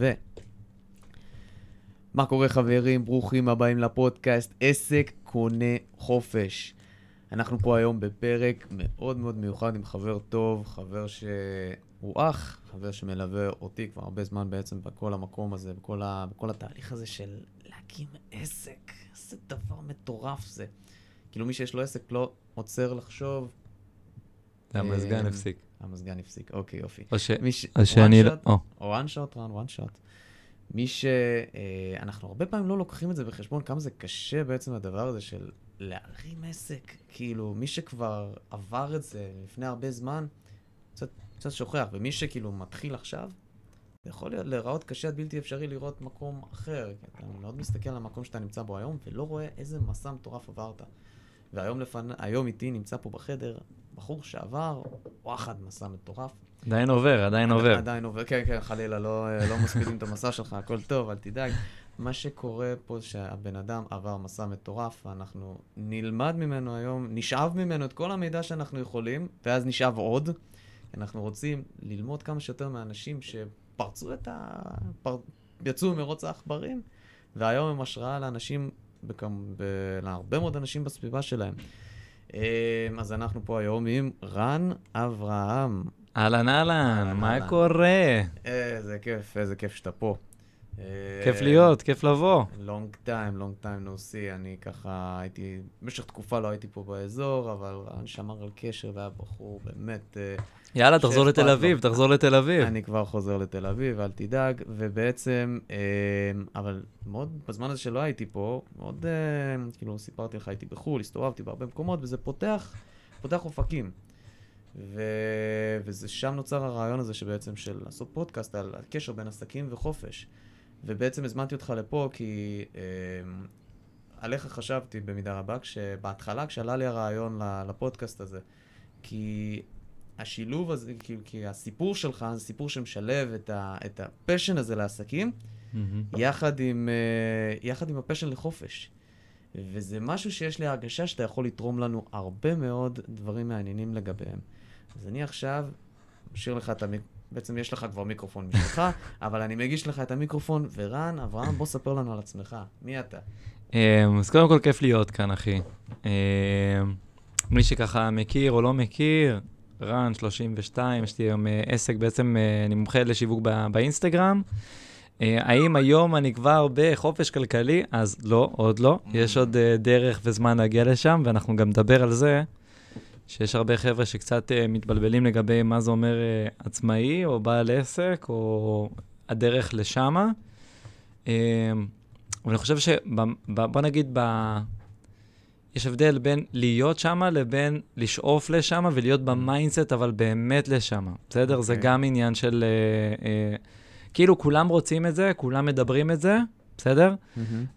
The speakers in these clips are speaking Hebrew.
ו... מה קורה חברים? ברוכים הבאים לפודקאסט עסק קונה חופש. אנחנו פה היום בפרק מאוד מאוד מיוחד עם חבר טוב, חבר שהוא אח, חבר שמלווה אותי כבר הרבה זמן בעצם בכל המקום הזה, בכל, ה... בכל התהליך הזה של להקים עסק. איזה דבר מטורף זה. כאילו מי שיש לו עסק לא עוצר לחשוב. המזגן אה, הפסיק. המזגן הפסיק, אוקיי, יופי. או ש- ש... או שאני לא... one shot, או, או one shot, רן, one shot. מי ש... אה, אנחנו הרבה פעמים לא לוקחים את זה בחשבון, כמה זה קשה בעצם הדבר הזה של להרים עסק. כאילו, מי שכבר עבר את זה לפני הרבה זמן, קצת, קצת שוכח. ומי שכאילו מתחיל עכשיו, זה יכול להיות להיראות קשה עד בלתי אפשרי לראות מקום אחר. כי אתה מאוד מסתכל על המקום שאתה נמצא בו היום, ולא רואה איזה מסע מטורף עברת. והיום לפנ... היום איתי נמצא פה בחדר בחור שעבר, וואחד, מסע מטורף. עדיין עובר, עדיין עובר. עדיין עובר, כן, כן, חלילה, לא, לא מספידים את המסע שלך, הכל טוב, אל תדאג. מה שקורה פה שהבן אדם עבר מסע מטורף, ואנחנו נלמד ממנו היום, נשאב ממנו את כל המידע שאנחנו יכולים, ואז נשאב עוד. אנחנו רוצים ללמוד כמה שיותר מאנשים שפרצו את ה... פר... יצאו מרוץ העכברים, והיום הם השראה לאנשים, בכם... ב... להרבה מאוד אנשים בסביבה שלהם. אמ, אז אנחנו פה היום עם רן אברהם. אהלן אהלן, מה. קורה? איזה כיף, איזה כיף שאתה פה. כיף להיות, כיף לבוא. לונג טיים, לונג טיים no see. אני ככה הייתי, במשך תקופה לא הייתי פה באזור, אבל רן שמר על קשר והיה בחור באמת... אה, יאללה, תחזור לתל. אביב, תחזור לתל אביב. אני כבר חוזר לתל אביב, אל תדאג. ובעצם, אה, אבל מאוד, בזמן הזה שלא הייתי פה, מאוד, אה, כאילו, סיפרתי לך, הייתי בחו"ל, הסתובבתי בהרבה מקומות, וזה פותח, פותח אופקים. ו... וזה שם נוצר הרעיון הזה שבעצם של לעשות פודקאסט על הקשר בין עסקים וחופש. ובעצם הזמנתי אותך לפה כי אה, עליך חשבתי במידה רבה, כשבהתחלה, כשעלה לי הרעיון לפודקאסט הזה. כי השילוב הזה, כי, כי הסיפור שלך זה סיפור שמשלב את, ה, את הפשן הזה לעסקים, מהמם. יחד עם, אה, יחד עם הפשן לחופש. וזה משהו שיש לי הרגשה שאתה יכול לתרום לנו הרבה מאוד דברים מעניינים לגביהם. אז אני עכשיו משאיר לך את המיקרופון, בעצם יש לך כבר מיקרופון משלך, אבל אני מגיש לך את המיקרופון, ורן, אברהם, בוא ספר לנו על עצמך. מי אתה? אמ, אז קודם כל כיף להיות כאן, אחי. אמ, מי שככה מכיר או לא מכיר, רן, 32, יש לי היום אה, עסק, בעצם אה, אני מומחה לשיווק באינסטגרם. אה, האם היום אני כבר בחופש כלכלי? אז לא, עוד לא. יש עוד דרך וזמן להגיע לשם, ואנחנו גם נדבר על זה, שיש הרבה חבר'ה שקצת אה, מתבלבלים לגבי מה זה אומר אה, עצמאי, או בעל עסק, או הדרך לשמה. אה, אבל אני חושב ש... בוא נגיד, ב... יש הבדל בין להיות שמה לבין לשאוף לשמה ולהיות ב mindset, אבל באמת לשמה. בסדר? זה אוקיי. גם עניין של... אה, אה, כאילו, כולם רוצים את זה, כולם מדברים את זה, בסדר?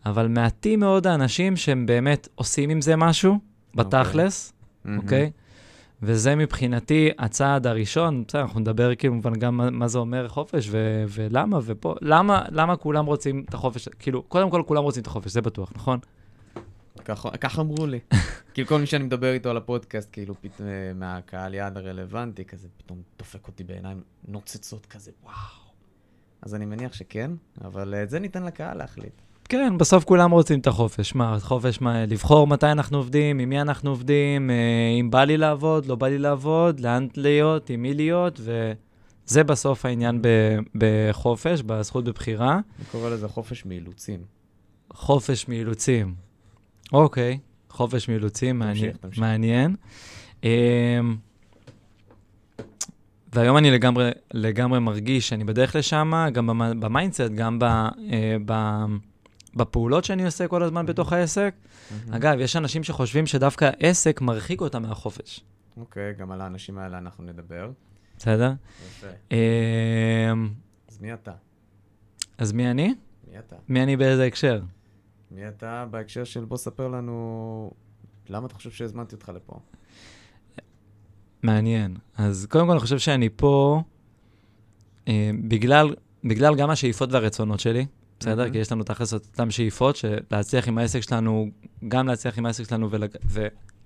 אבל מעטים מאוד האנשים שהם באמת עושים עם זה משהו, בתכלס, אוקיי? וזה מבחינתי הצעד הראשון, בסדר, אנחנו נדבר כמובן גם מה, מה זה אומר חופש ו- ולמה, ופה, למה, למה כולם רוצים את החופש, כאילו, קודם כל כולם רוצים את החופש, זה בטוח, נכון? ככה כך אמרו לי. כאילו כל מי שאני מדבר איתו על הפודקאסט, כאילו פתאום אה, מהקהל יעד הרלוונטי, כזה פתאום דופק אותי בעיניים נוצצות כזה, וואו. אז אני מניח שכן, אבל אה, את זה ניתן לקהל להחליט. כן, בסוף כולם רוצים את החופש. מה, חופש מה, לבחור מתי אנחנו עובדים, עם מי אנחנו עובדים, אה, אם בא לי לעבוד, לא בא לי לעבוד, לאן להיות, עם מי להיות, וזה בסוף העניין ב- בחופש, בזכות בבחירה. אני קורא לזה חופש מאילוצים. חופש מאילוצים. אוקיי, חופש מאילוצים, מעניין. תמשיך, תמשיך. מעניין. אמ, והיום אני לגמרי, לגמרי מרגיש שאני בדרך לשם, גם במ- ב mindset, גם ב, אה, ב, בפעולות שאני עושה כל הזמן בתוך העסק. אגב, יש אנשים שחושבים שדווקא עסק מרחיק אותם מהחופש. אוקיי, גם על האנשים האלה אנחנו נדבר. בסדר? יפה. אמ, אז מי אתה? אז מי אני? מי אתה? מי אני באיזה הקשר? מי אתה בהקשר של בוא ספר לנו למה אתה חושב שהזמנתי אותך לפה? מעניין. אז קודם כל אני חושב שאני פה אה, בגלל, בגלל גם השאיפות והרצונות שלי, בסדר? מהמם. כי יש לנו תכלס את אותם שאיפות, שלהצליח עם העסק שלנו, גם להצליח עם העסק שלנו ולג...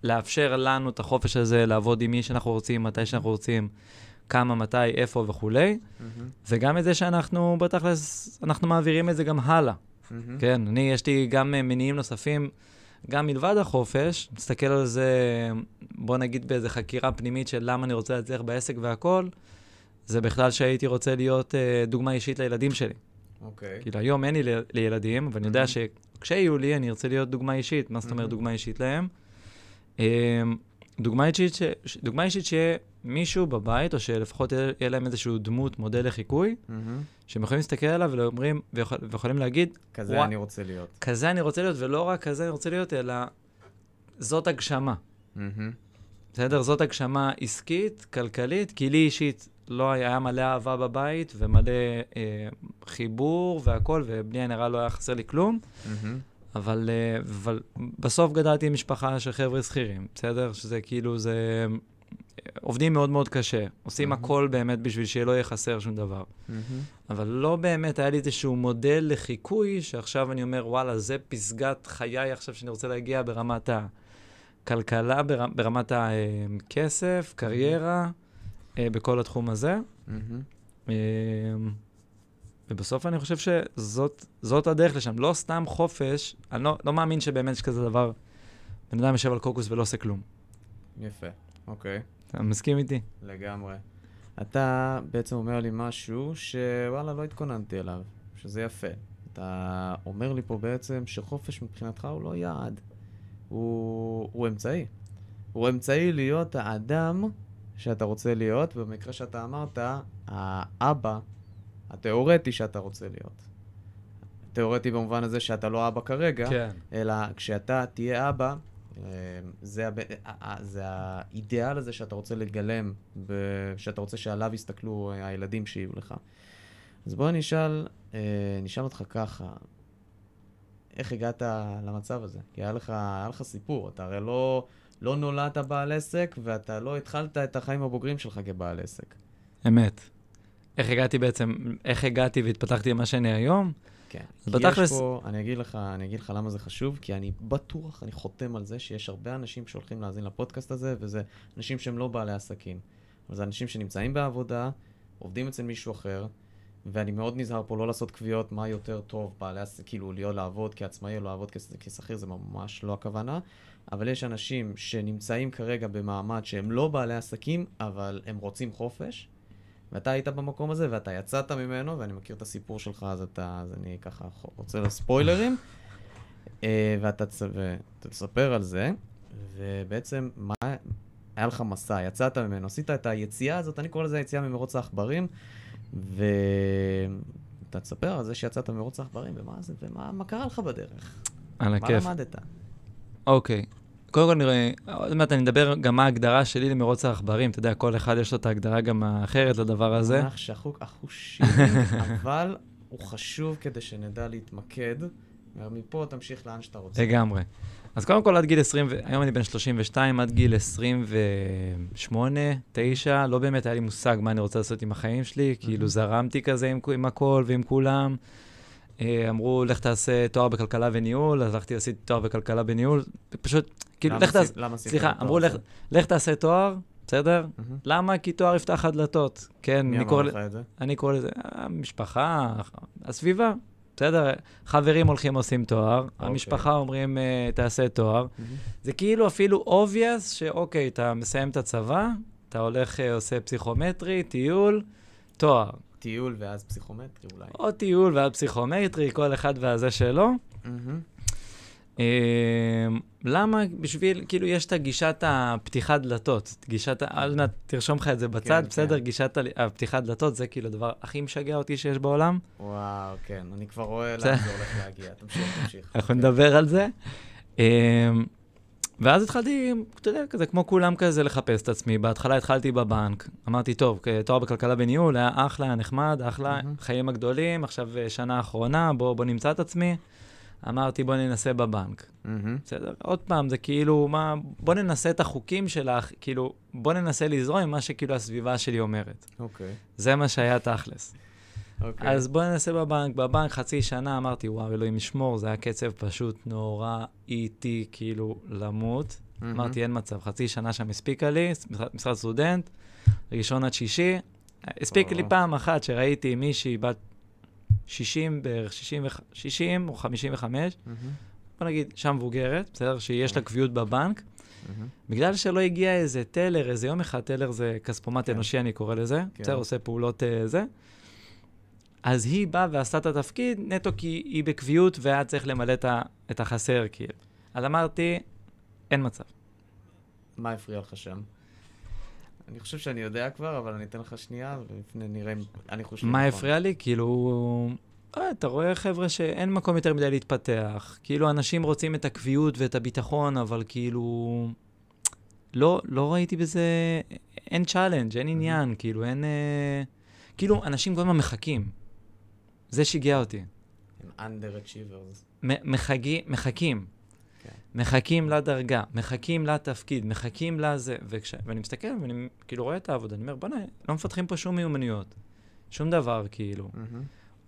ולאפשר לנו את החופש הזה לעבוד עם מי שאנחנו רוצים, מתי שאנחנו רוצים, כמה, מתי, איפה וכולי, מהמם, וגם את זה שאנחנו, בתכלס, אנחנו מעבירים את זה גם הלאה. מהמם. כן, אני, יש לי גם אה, מניעים נוספים, גם מלבד החופש, נסתכל על זה, בוא נגיד באיזה חקירה פנימית של למה אני רוצה להצליח בעסק והכל, זה בכלל שהייתי רוצה להיות אה, דוגמה אישית לילדים שלי. אוקיי. כאילו, היום אין לי ל- לילדים, אבל אני יודע. שכשיהיו לי, אני ארצה להיות דוגמה אישית. מה זאת אומרת. דוגמה אישית להם? אה, דוגמה אישית, ש... דוגמה אישית שיהיה מישהו בבית, או שלפחות יהיה להם איזשהו דמות, מודל לחיקוי, מהמם. שהם יכולים להסתכל עליו ואומרים, ויכול, ויכולים להגיד, כזה וואי. אני רוצה להיות. כזה אני רוצה להיות, ולא רק כזה אני רוצה להיות, אלא זאת הגשמה. מהמם. בסדר? זאת הגשמה עסקית, כלכלית, כי לי אישית לא היה, היה מלא אהבה בבית ומלא אה, חיבור והכול, ובלי עין הרע לא היה חסר לי כלום, מהמם. אבל, אה, אבל בסוף גדלתי עם משפחה של חבר'ה שכירים, בסדר? שזה כאילו, זה... עובדים מאוד מאוד קשה, עושים מהמם. הכל באמת בשביל שלא יהיה חסר שום דבר. מהמם. אבל לא באמת היה לי איזשהו מודל לחיקוי, שעכשיו אני אומר, וואלה, זה פסגת חיי עכשיו שאני רוצה להגיע ברמת הכלכלה, בר- ברמת הכסף, קריירה, אה, בכל התחום הזה. אה, ובסוף אני חושב שזאת זאת הדרך לשם. לא סתם חופש, אני לא, לא מאמין שבאמת יש כזה דבר, בן אדם יושב על קוקוס ולא עושה כלום. יפה. אוקיי. אתה מסכים איתי? לגמרי. אתה בעצם אומר לי משהו שוואלה, לא התכוננתי אליו, שזה יפה. אתה אומר לי פה בעצם שחופש מבחינתך הוא לא יעד, הוא, הוא אמצעי. הוא אמצעי להיות האדם שאתה רוצה להיות, ובמקרה שאתה אמרת, האבא התיאורטי שאתה רוצה להיות. תיאורטי במובן הזה שאתה לא אבא כרגע, כן. אלא כשאתה תהיה אבא, אה, זה, הב... אה, אה, זה האידיאל הזה שאתה רוצה לגלם. שאתה רוצה שעליו יסתכלו הילדים שיהיו לך. אז בוא נשאל, נשאל אותך ככה, איך הגעת למצב הזה? כי היה לך, היה לך סיפור, אתה הרי לא, לא נולדת בעל עסק, ואתה לא התחלת את החיים הבוגרים שלך כבעל עסק. אמת. איך הגעתי בעצם, איך הגעתי והתפתחתי למה שאני היום? כן. אז כי בתכלס- יש פה, אני אגיד לך, אני אגיד לך למה זה חשוב, כי אני בטוח, אני חותם על זה שיש הרבה אנשים שהולכים להאזין לפודקאסט הזה, וזה אנשים שהם לא בעלי עסקים. אבל זה אנשים שנמצאים בעבודה, עובדים אצל מישהו אחר, ואני מאוד נזהר פה לא לעשות קביעות מה יותר טוב, בעלי עסק, כאילו להיות לעבוד כעצמאי או לעבוד כשכיר, זה ממש לא הכוונה. אבל יש אנשים שנמצאים כרגע במעמד שהם לא בעלי עסקים, אבל הם רוצים חופש, ואתה היית במקום הזה, ואתה יצאת ממנו, ואני מכיר את הסיפור שלך, אז אתה, אז אני ככה רוצה לספוילרים, אה, ואתה תס- ואתה תספר על זה, ובעצם, מה, היה לך מסע, יצאת ממנו, עשית את היציאה הזאת, אני קורא לזה היציאה ממרוץ העכברים, ואתה תספר על זה שיצאת ממרוץ העכברים, ומה זה, ומה מה קרה לך בדרך? על מה הכיף. למדת? אוקיי. קודם כל נראה, עוד מעט אני אדבר גם מה ההגדרה שלי למרוץ העכברים. אתה יודע, כל אחד יש לו את ההגדרה גם האחרת לדבר הזה. מונח שחוק אחושי, אבל הוא חשוב כדי שנדע להתמקד, ומפה תמשיך לאן שאתה רוצה. לגמרי. אז קודם כל, עד גיל 20, ו- היום אני בן 32, עד גיל 28, 9, לא באמת היה לי מושג מה אני רוצה לעשות עם החיים שלי, כאילו זרמתי כזה עם, עם הכל ועם כולם. אה, אמרו, לך תעשה תואר בכלכלה וניהול, אז הלכתי לעשות תואר בכלכלה וניהול, פשוט, כאילו, לך תעשה, למה עשית סליחה, אמרו, לך, תעשה תואר, בסדר? למה? כי תואר יפתח לך דלתות. כן, מי אני אמר קורא, לך את זה? אני קורא לזה, המשפחה, הסביבה, בסדר? חברים הולכים עושים תואר, אוקיי. המשפחה אומרים, אה, תעשה תואר. זה כאילו אפילו obvious שאוקיי, אתה מסיים את הצבא, אתה הולך, אה, עושה פסיכומטרי, טיול, תואר. טיול ואז פסיכומטרי אולי. או טיול ועד פסיכומטרי, כל אחד והזה שלו. אה, למה? בשביל, כאילו, יש את הגישת הפתיחת דלתות. גישת, עוד מעט תרשום לך את זה בצד, כן, בסדר? כן. גישת הפתיחת דלתות, זה כאילו הדבר הכי משגע אותי שיש בעולם. וואו, כן, אני כבר רואה לאן זה הולך להגיע. תמשיך, תמשיך. אנחנו. נדבר על זה. ואז התחלתי, אתה יודע, כזה כמו כולם כזה לחפש את עצמי. בהתחלה התחלתי בבנק, אמרתי, טוב, תואר בכלכלה בניהול, היה אחלה, נחמד, אחלה, מהמם. חיים הגדולים, עכשיו אה, שנה אחרונה, בוא, בוא נמצא את עצמי. אמרתי, בוא ננסה בבנק. מהמם. בסדר? עוד פעם, זה כאילו, מה, בוא ננסה את החוקים שלך, כאילו, בוא ננסה לזרום עם מה שכאילו הסביבה שלי אומרת. אוקיי. זה מה שהיה תכלס. אוקיי. אז בוא ננסה בבנק. בבנק חצי שנה אמרתי, וואו, אלוהים ישמור, זה היה קצב פשוט נורא איטי, כאילו, למות. מהמם. אמרתי, אין מצב, חצי שנה שם הספיקה לי, משרד- סטודנט. ראשון עד שישי. הספיק לי או. פעם אחת שראיתי מישהי בת 60 בערך, 60, וח- 60 או 55, מהמם, בוא נגיד, אישה מבוגרת, בסדר? שיש לה. קביעות בבנק, מהמם. בגלל שלא הגיע איזה טלר, איזה יום אחד, טלר זה כספומט כן. אנושי, אני קורא לזה, כן. בסדר? עושה פעולות אה, זה. אז היא באה ועשתה את התפקיד נטו כי היא בקביעות והיה צריך למלא את החסר, כאילו. אז אמרתי, אין מצב. מה הפריע לך שם? אני חושב שאני יודע כבר, אבל אני אתן לך שנייה, ולפני נראה אם אני חושב מה. הפריע לי? כאילו, אה, אתה רואה חבר'ה שאין מקום יותר מדי להתפתח. כאילו, אנשים רוצים את הקביעות ואת הביטחון, אבל כאילו... לא, לא ראיתי בזה... אין challenge, אין עניין, כאילו, אין... אה, כאילו, אנשים כל הזמן מחכים. זה שיגע אותי. הם underachievers. מחכים, מחכים. כן. מחכים לדרגה, מחכים לתפקיד, מחכים לזה. וכש, ואני מסתכל ואני כאילו רואה את העבודה, אני אומר, בוא'נה, לא מפתחים פה שום מיומנויות. שום דבר, כאילו. מהמם.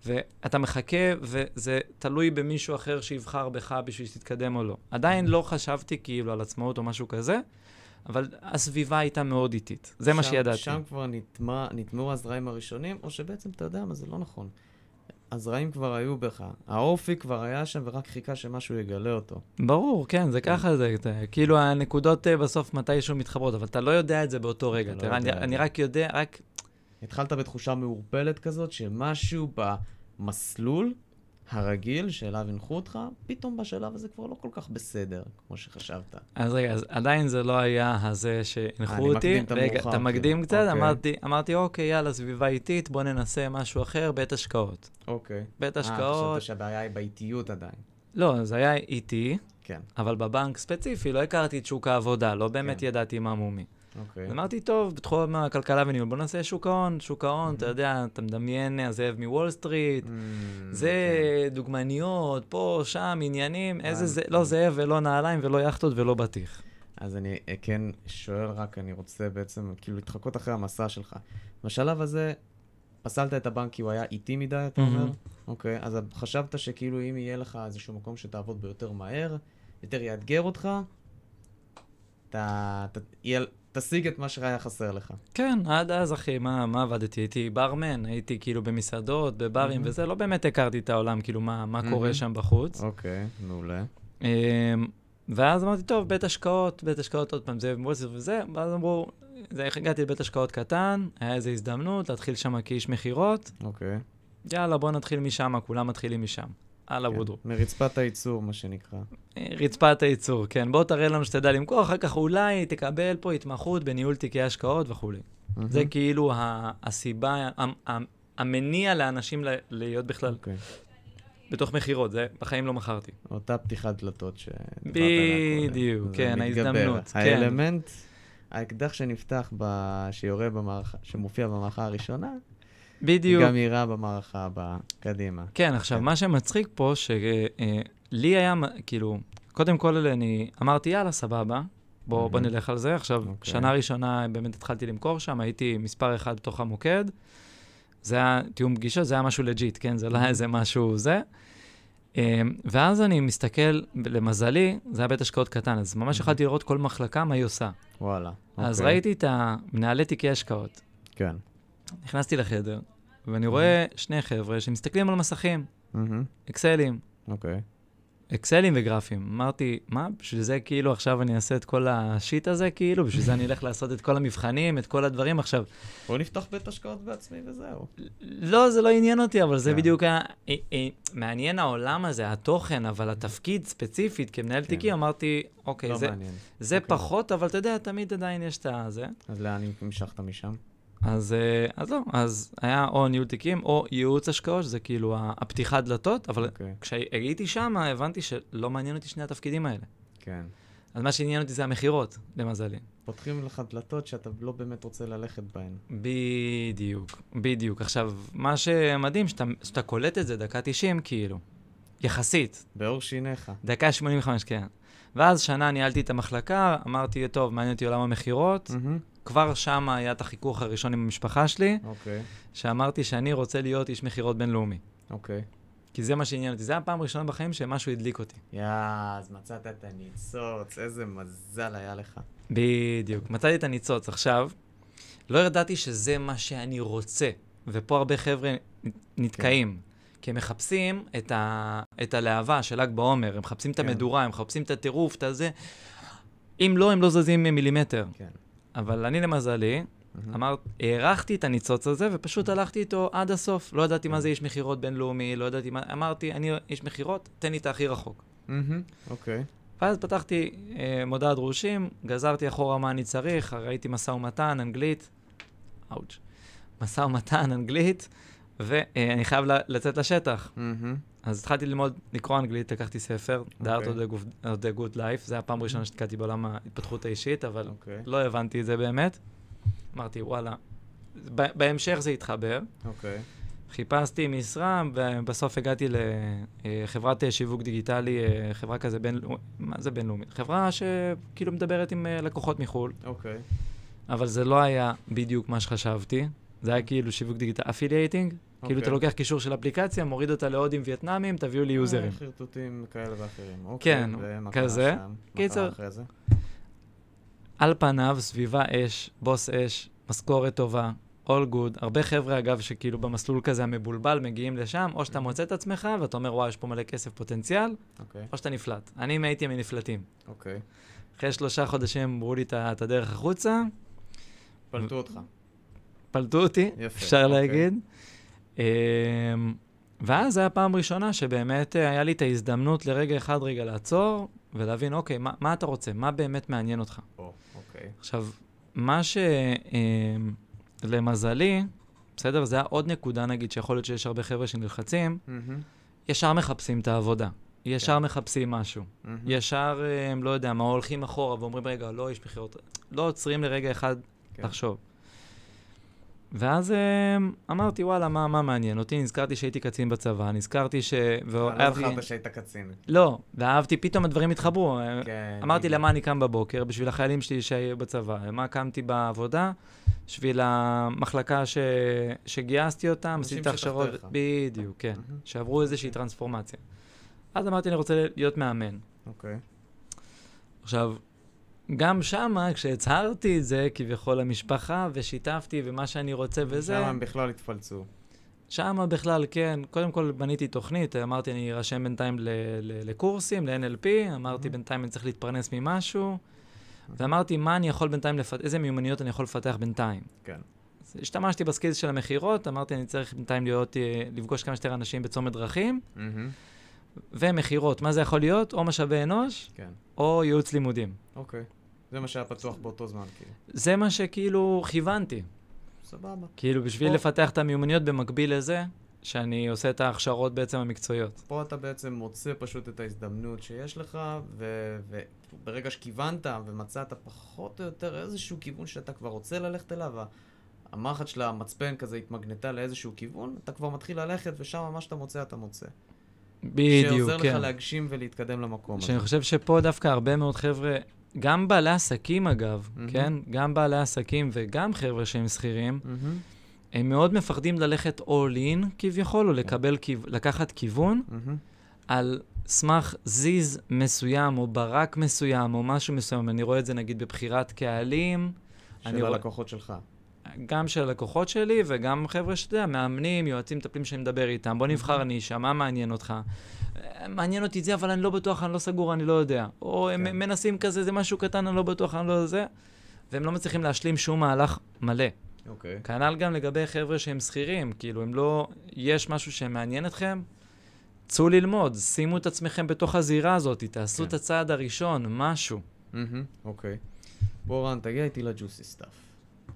ואתה מחכה, וזה תלוי במישהו אחר שיבחר בך בשביל שתתקדם או לא. עדיין לא חשבתי כאילו על עצמאות או משהו כזה, אבל הסביבה הייתה מאוד איטית. זה מה שם- שידעתי. שם כבר נטמע- נטמעו הזרעים הראשונים, או שבעצם, אתה יודע מה, זה לא נכון. הזרעים כבר היו בך. האופי כבר היה שם ורק חיכה שמשהו יגלה אותו. ברור, כן, זה ככה זה. זה כאילו הנקודות אה, בסוף מתישהו מתחברות, אבל אתה לא יודע את זה באותו רגע. לא תראה, אני, את אני זה. רק יודע, רק... התחלת בתחושה מעורפלת כזאת, שמשהו במסלול הרגיל שאליו הנחו אותך, פתאום בשלב הזה כבר לא כל כך בסדר, כמו שחשבת. אז רגע, אז עדיין זה לא היה הזה שהנחו אני אותי. מקדים את רגע, אתה מקדים כאילו. קצת, אוקיי. אמרתי, אמרתי, אוקיי, יאללה, סביבה איטית, בוא ננסה משהו אחר, בית השקעות. אוקיי. בית אה, השקעות, חשבת שהבעיה היא באיטיות עדיין. לא, זה היה איטי, כן, אבל בבנק ספציפי לא הכרתי את שוק העבודה, לא באמת כן. ידעתי מה מומי. אוקיי. אז אמרתי, טוב, בתחום הכלכלה וניהול, בוא נעשה שוק ההון, שוק ההון, אתה יודע, אתה מדמיין הזאב מוול סטריט, Mm, זה אוקיי. דוגמניות, פה, שם, עניינים, איזה זה. לא זאב ולא נעליים ולא יאכטות ולא בטיח. אז אני אה, כן שואל רק, אני רוצה בעצם כאילו להתחקות אחרי המסע שלך. בשלב הזה, פסלת את הבנק כי הוא היה איטי מדי, אתה אומר? מהמם. אוקיי, אז חשבת שכאילו אם יהיה לך איזשהו מקום שתעבוד בו יותר מהר, יותר יאתגר אותך, אתה ת- יהיה- תשיג את מה שהיה חסר לך. כן, עד אז, אחי, מה, מה עבדתי? הייתי ברמן, הייתי כאילו במסעדות, בברים מהמם. וזה, לא באמת הכרתי את העולם, כאילו, מה, מה קורה מהמם. שם בחוץ. אוקיי, מעולה. אמ, ואז אמרתי, טוב, בית השקעות, בית השקעות עוד פעם, זה מוולסטר וזה, ואז אמרו, זה, איך הגעתי לבית השקעות קטן, היה איזו הזדמנות להתחיל שם כאיש מכירות, אוקיי. יאללה, בוא נתחיל משם, כולם מתחילים משם. הלאה, כן. וודרו. מרצפת הייצור, מה שנקרא. רצפת הייצור, כן, בוא תראה לנו שתדע למכור, אחר כך אולי תקבל פה התמחות בניהול תיקי השקעות וכולי. זה מהמם. כאילו הסיבה, המניע לאנשים להיות בכלל אוקיי. בתוך מכירות, זה בחיים לא מכרתי. אותה פתיחת דלתות קודם. בדיוק, זה כן. ההזדמנות, כן. האלמנט, האקדח שנפתח, ב... שיורה במערכה, שמופיע במערכה הראשונה, בדיוק. גם יירה במערכה הבאה. קדימה. כן, עכשיו, כן. מה שמצחיק פה, שלי היה, כאילו, קודם כל אני אמרתי, יאללה, סבבה, בוא, בוא מהמם. נלך על זה. עכשיו, אוקיי. שנה ראשונה באמת התחלתי למכור שם, הייתי מספר אחד בתוך המוקד. זה היה תיאום פגישות, זה היה משהו לג'יט, כן? זה לא היה איזה משהו זה. אמ, ואז אני מסתכל, למזלי, זה היה בית השקעות קטן, אז ממש מהמם. יכולתי לראות כל מחלקה, מה היא עושה. וואלה. אז אוקיי. ראיתי את המנהלי תיקי השקעות. כן. נכנסתי לחדר, ואני רואה שני חבר'ה שמסתכלים על מסכים. אקסלים. אוקיי. אקסלים וגרפים. אמרתי, מה, בשביל זה כאילו עכשיו אני אעשה את כל השיט הזה, כאילו, בשביל זה אני אלך לעשות את כל המבחנים, את כל הדברים עכשיו. בוא נפתח בית השקעות בעצמי וזהו. לא, זה לא עניין אותי, אבל זה כן. בדיוק היה... אה, אה, מעניין העולם הזה, התוכן, אבל התפקיד ספציפית כמנהל כן. תיקים, אמרתי, אוקיי, לא. זה אוקיי. פחות, אבל אתה יודע, תמיד עדיין יש את הזה. אז לאן המשכת משם? אז, אה, אז לא, אז היה או ניהול תיקים או ייעוץ השקעות, שזה כאילו הפתיחת דלתות, אבל אוקיי. כשהייתי שם, הבנתי שלא מעניין אותי שני התפקידים האלה. כן. אז מה שעניין אותי זה המכירות, למזלי. פותחים לך דלתות שאתה לא באמת רוצה ללכת בהן. בדיוק, בדיוק. עכשיו, מה שמדהים, שאתה, שאתה קולט את זה דקה 90, כאילו. יחסית, בעור שיניך. דקה 85, כן. ואז שנה ניהלתי את המחלקה, אמרתי, טוב, מעניין אותי עולם המכירות. מהמם. כבר שם היה את החיכוך הראשון עם המשפחה שלי, אוקיי. שאמרתי שאני רוצה להיות איש מכירות בינלאומי. אוקיי. כי זה מה שעניין אותי. זו הייתה הפעם הראשונה בחיים שמשהו הדליק אותי. יא, אז מצאת את הניצוץ, איזה מזל היה לך. בדיוק. מצאתי את הניצוץ. עכשיו, לא ידעתי שזה מה שאני רוצה. ופה הרבה חבר'ה נתקעים. כן. כי הם מחפשים את, ה, את הלהבה של ל"ג בעומר, הם מחפשים כן. את המדורה, הם מחפשים את הטירוף, את הזה. אם לא, הם לא זזים מילימטר. כן. אבל אני, למזלי, mm-hmm. אמר, הערכתי את הניצוץ הזה, ופשוט הלכתי איתו עד הסוף. לא ידעתי מה. זה איש מכירות בינלאומי, לא ידעתי מה... אמרתי, אני איש מכירות, תן לי את הכי רחוק. אוקיי. ואז פתחתי אה, מודעת דרושים, גזרתי אחורה מה אני צריך, ראיתי משא ומתן, אנגלית, אאוץ', משא ומתן, אנגלית, ואני חייב לצאת לשטח. Mm-hmm. אז התחלתי ללמוד, לקרוא אנגלית, לקחתי ספר, okay. The Art of the Good Life, זה הפעם הראשונה שתקעתי בעולם ההתפתחות האישית, אבל okay. אוקיי. לא הבנתי את זה באמת. אמרתי, וואלה, בהמשך זה התחבר. אוקיי. Okay. חיפשתי משרה, ובסוף הגעתי לחברת שיווק דיגיטלי, חברה כזה בין... מה זה בינלאומית? חברה שכאילו מדברת עם לקוחות מחו"ל. אוקיי. Okay. אבל זה לא היה בדיוק מה שחשבתי. זה היה כאילו שיווק דיגיטלי, affiliating. Okay. כאילו אתה אוקיי. לוקח קישור של אפליקציה, מוריד אותה להודים וייטנאמים, תביאו לי יוזרים. חרטוטים כאלה ואחרים. אוקיי, כן, כזה. קיצר, על פניו, סביבה אש, בוס אש, משכורת טובה, all good. הרבה חבר'ה, אגב, שכאילו במסלול כזה המבולבל, מגיעים לשם, או שאתה מוצא את עצמך ואתה אומר, וואי, יש פה מלא כסף פוטנציאל, okay. אוקיי. או שאתה נפלט. אני הייתי מנפלטים. אוקיי. Okay. אחרי שלושה חודשים אמרו לי את הדרך החוצה. פלטו אותך. פלטו אותי, יפה, אפשר אוקיי. להגיד. אמ, ואז זו הייתה פעם ראשונה שבאמת אה, היה לי את ההזדמנות לרגע אחד רגע לעצור ולהבין, אוקיי, מה, מה אתה רוצה? מה באמת מעניין אותך? או, אוקיי. עכשיו, מה שלמזלי, אמ, בסדר, זה היה עוד נקודה, נגיד, שיכול להיות שיש הרבה חבר'ה שנלחצים, mm-hmm. ישר מחפשים את העבודה. ישר כן. מחפשים משהו. Mm-hmm. ישר, הם לא יודע, מה, הולכים אחורה ואומרים, רגע, לא, יש בחירות. לא עוצרים לרגע אחד כן. לחשוב. ואז אמ, אמרתי, וואלה, מה, מה מעניין אותי? נזכרתי שהייתי קצין בצבא, נזכרתי ש... לא זכרת שהיית קצין. לא, ואהבתי, פתאום הדברים התחברו. כן. אמרתי, למה אני קם בבוקר? בשביל החיילים שלי שהיו בצבא. למה קמתי בעבודה? בשביל המחלקה ש... שגייסתי אותם, עשיתי את ההכשרות... בדיוק, כן. שעברו איזושהי טרנספורמציה. אז אמרתי, אני רוצה להיות מאמן. אוקיי. עכשיו, גם שמה, כשהצהרתי את זה, כביכול למשפחה, ושיתפתי, ומה שאני רוצה וזה... שם הם בכלל התפלצו. שמה בכלל, כן. קודם כל בניתי תוכנית, אמרתי, אני ארשם בינתיים ל- ל- לקורסים, ל-NLP, אמרתי, mm-hmm. בינתיים אני צריך להתפרנס ממשהו, mm-hmm. ואמרתי, מה אני יכול בינתיים, לפת... איזה מיומנויות אני יכול לפתח בינתיים. כן. אז השתמשתי בסקילס של המכירות, אמרתי, אני צריך בינתיים להיות, אה, לפגוש כמה שיותר אנשים בצומת דרכים. Mm-hmm. ומכירות, מה זה יכול להיות? או משאבי אנוש, כן. או ייעוץ לימודים. אוקיי. זה מה שהיה פתוח באותו זמן, כאילו. זה מה שכאילו כיוונתי. סבבה. כאילו, בשביל פה... לפתח את המיומנויות במקביל לזה, שאני עושה את ההכשרות בעצם המקצועיות. פה אתה בעצם מוצא פשוט את ההזדמנות שיש לך, וברגע. שכיוונת ומצאת פחות או יותר איזשהו כיוון שאתה כבר רוצה ללכת אליו, המחט של המצפן כזה התמגנטה לאיזשהו כיוון, אתה כבר מתחיל ללכת, ושם מה שאתה מוצא, אתה מוצא. בדיוק, כן. שעוזר לך להגשים ולהתקדם למקום הזה. שאני חושב שפה דווקא הרבה מאוד חבר'ה גם בעלי עסקים אגב, mm-hmm. כן? גם בעלי עסקים וגם חבר'ה שהם שכירים, mm-hmm. הם מאוד מפחדים ללכת all in כביכול, או לקבל, כיו... לקחת כיוון mm-hmm. על סמך זיז מסוים, או ברק מסוים, או משהו מסוים. אני רואה את זה נגיד בבחירת קהלים. של הלקוחות רוא... שלך. גם של הלקוחות שלי, וגם חבר'ה שאתה יודע, מאמנים, יועצים, מטפלים שאני מדבר איתם. בוא נבחר נישה, מה מעניין אותך? מעניין אותי זה, אבל אני לא בטוח, אני לא סגור, אני לא יודע. או כן. הם מנסים כזה, זה משהו קטן, אני לא בטוח, אני לא זה. והם לא מצליחים להשלים שום מהלך מלא. אוקיי. Okay. כנ"ל גם לגבי חבר'ה שהם שכירים, כאילו, הם לא... יש משהו שמעניין אתכם, צאו ללמוד, שימו את עצמכם בתוך הזירה הזאת, תעשו כן. את הצעד הראשון, משהו. אוקיי. בוא רן, תגיע איתי לג'וסי סטאפ.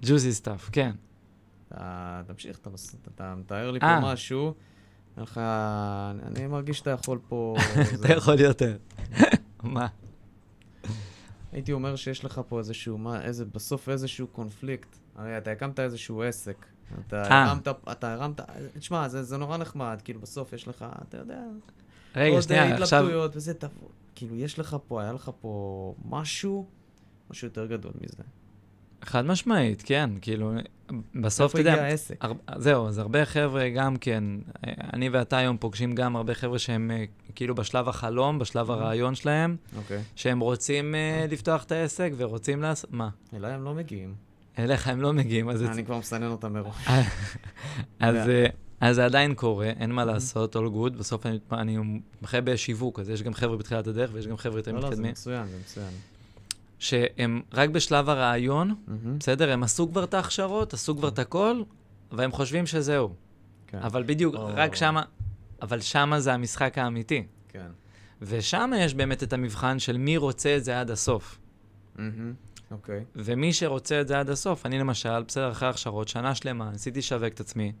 ג'וסי סטאפ, כן. תמשיך, אתה מתאר לי פה אה. לך, אני מרגיש שאתה יכול פה... אתה יכול יותר. מה? הייתי אומר שיש לך פה איזשהו, מה, איזה, בסוף איזשהו קונפליקט. הרי אתה הקמת איזשהו עסק. אתה אה. הרמת, אתה הרמת, תשמע, זה, זה נורא נחמד, כאילו בסוף יש לך, אתה יודע, רגע, שנייה, עכשיו... עוד התלבטויות וזה, תבוא, כאילו יש לך פה, היה לך פה משהו, משהו יותר גדול מזה. חד משמעית, כן, כאילו, בסוף, אתה יודע... הר... זהו, אז הרבה חבר'ה גם כן, אני ואתה היום פוגשים גם הרבה חבר'ה שהם אה, כאילו בשלב החלום, בשלב אוקיי. הרעיון שלהם, okay. אוקיי. שהם רוצים uh, לפתוח את העסק ורוצים לעשות... מה? אליי הם לא מגיעים. אליך הם לא מגיעים, אז... אני כבר מסנן אותם מראש. אז. אה, זה עדיין קורה, אין מה לעשות, all good. בסוף אני, מתמחה בשיווק, אז יש גם חבר'ה בתחילת הדרך ויש גם חבר'ה יותר לא, לא, זה מתקדמים, מצוין, זה מצוין. שהם רק בשלב הרעיון, מהמם. בסדר? הם עשו כבר את ההכשרות, עשו כבר את הכל, והם חושבים שזהו. כן, אבל בדיוק, או. רק שמה, אבל שמה זה המשחק האמיתי. כן. ושם יש באמת את המבחן של מי רוצה את זה עד הסוף. אוקיי. ומי שרוצה את זה עד הסוף, אני למשל, בסדר, אחרי הכשרות, שנה שלמה, ניסיתי לשווק את עצמי.